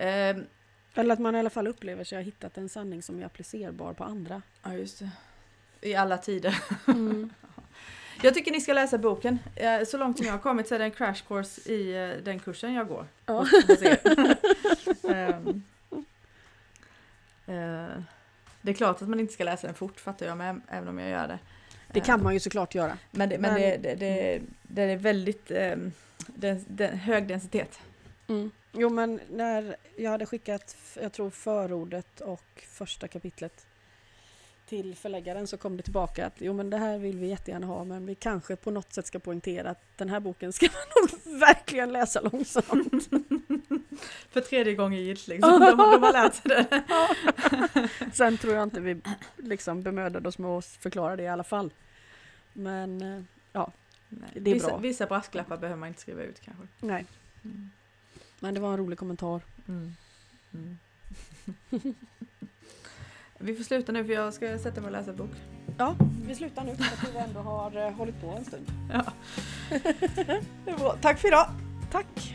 Speaker 1: Ehm,
Speaker 2: Eller att man i alla fall upplever sig ha hittat en sanning som är applicerbar på andra.
Speaker 1: ja, just det. I alla tider.
Speaker 2: Mm.
Speaker 1: Jag tycker ni ska läsa boken. Eh, Så långt som jag har kommit så är det en crash course i eh, den kursen jag går.
Speaker 2: Ja.
Speaker 1: Ehm, eh, Det är klart att man inte ska läsa den fort fattar jag med, även om jag gör det.
Speaker 2: Det kan man ju såklart göra.
Speaker 1: Men det, Men- det, det, det, det är väldigt um, den, den, hög densitet.
Speaker 2: Mm. Jo men när jag hade skickat, jag tror förordet och första kapitlet till förläggaren så kom det tillbaka att jo men det här vill vi jättegärna ha men vi kanske på något sätt ska poängtera att den här boken ska man nog verkligen läsa långsamt.
Speaker 1: För tredje gången gillt liksom. De, de har lärt sig det.
Speaker 2: Sen tror jag inte vi liksom bemödade oss med att förklara det i alla fall. Men eh,
Speaker 1: Nej.
Speaker 2: Det är
Speaker 1: vissa,
Speaker 2: bra.
Speaker 1: vissa brasklappar behöver man inte skriva ut kanske.
Speaker 2: nej,
Speaker 1: Mm.
Speaker 2: Men det var en rolig kommentar.
Speaker 1: Mm. Mm. Vi får sluta nu för jag ska sätta mig och läsa bok.
Speaker 2: Ja, vi slutar nu för att vi ändå har eh, hållit på en stund.
Speaker 1: Ja.
Speaker 2: Tack för idag! Tack!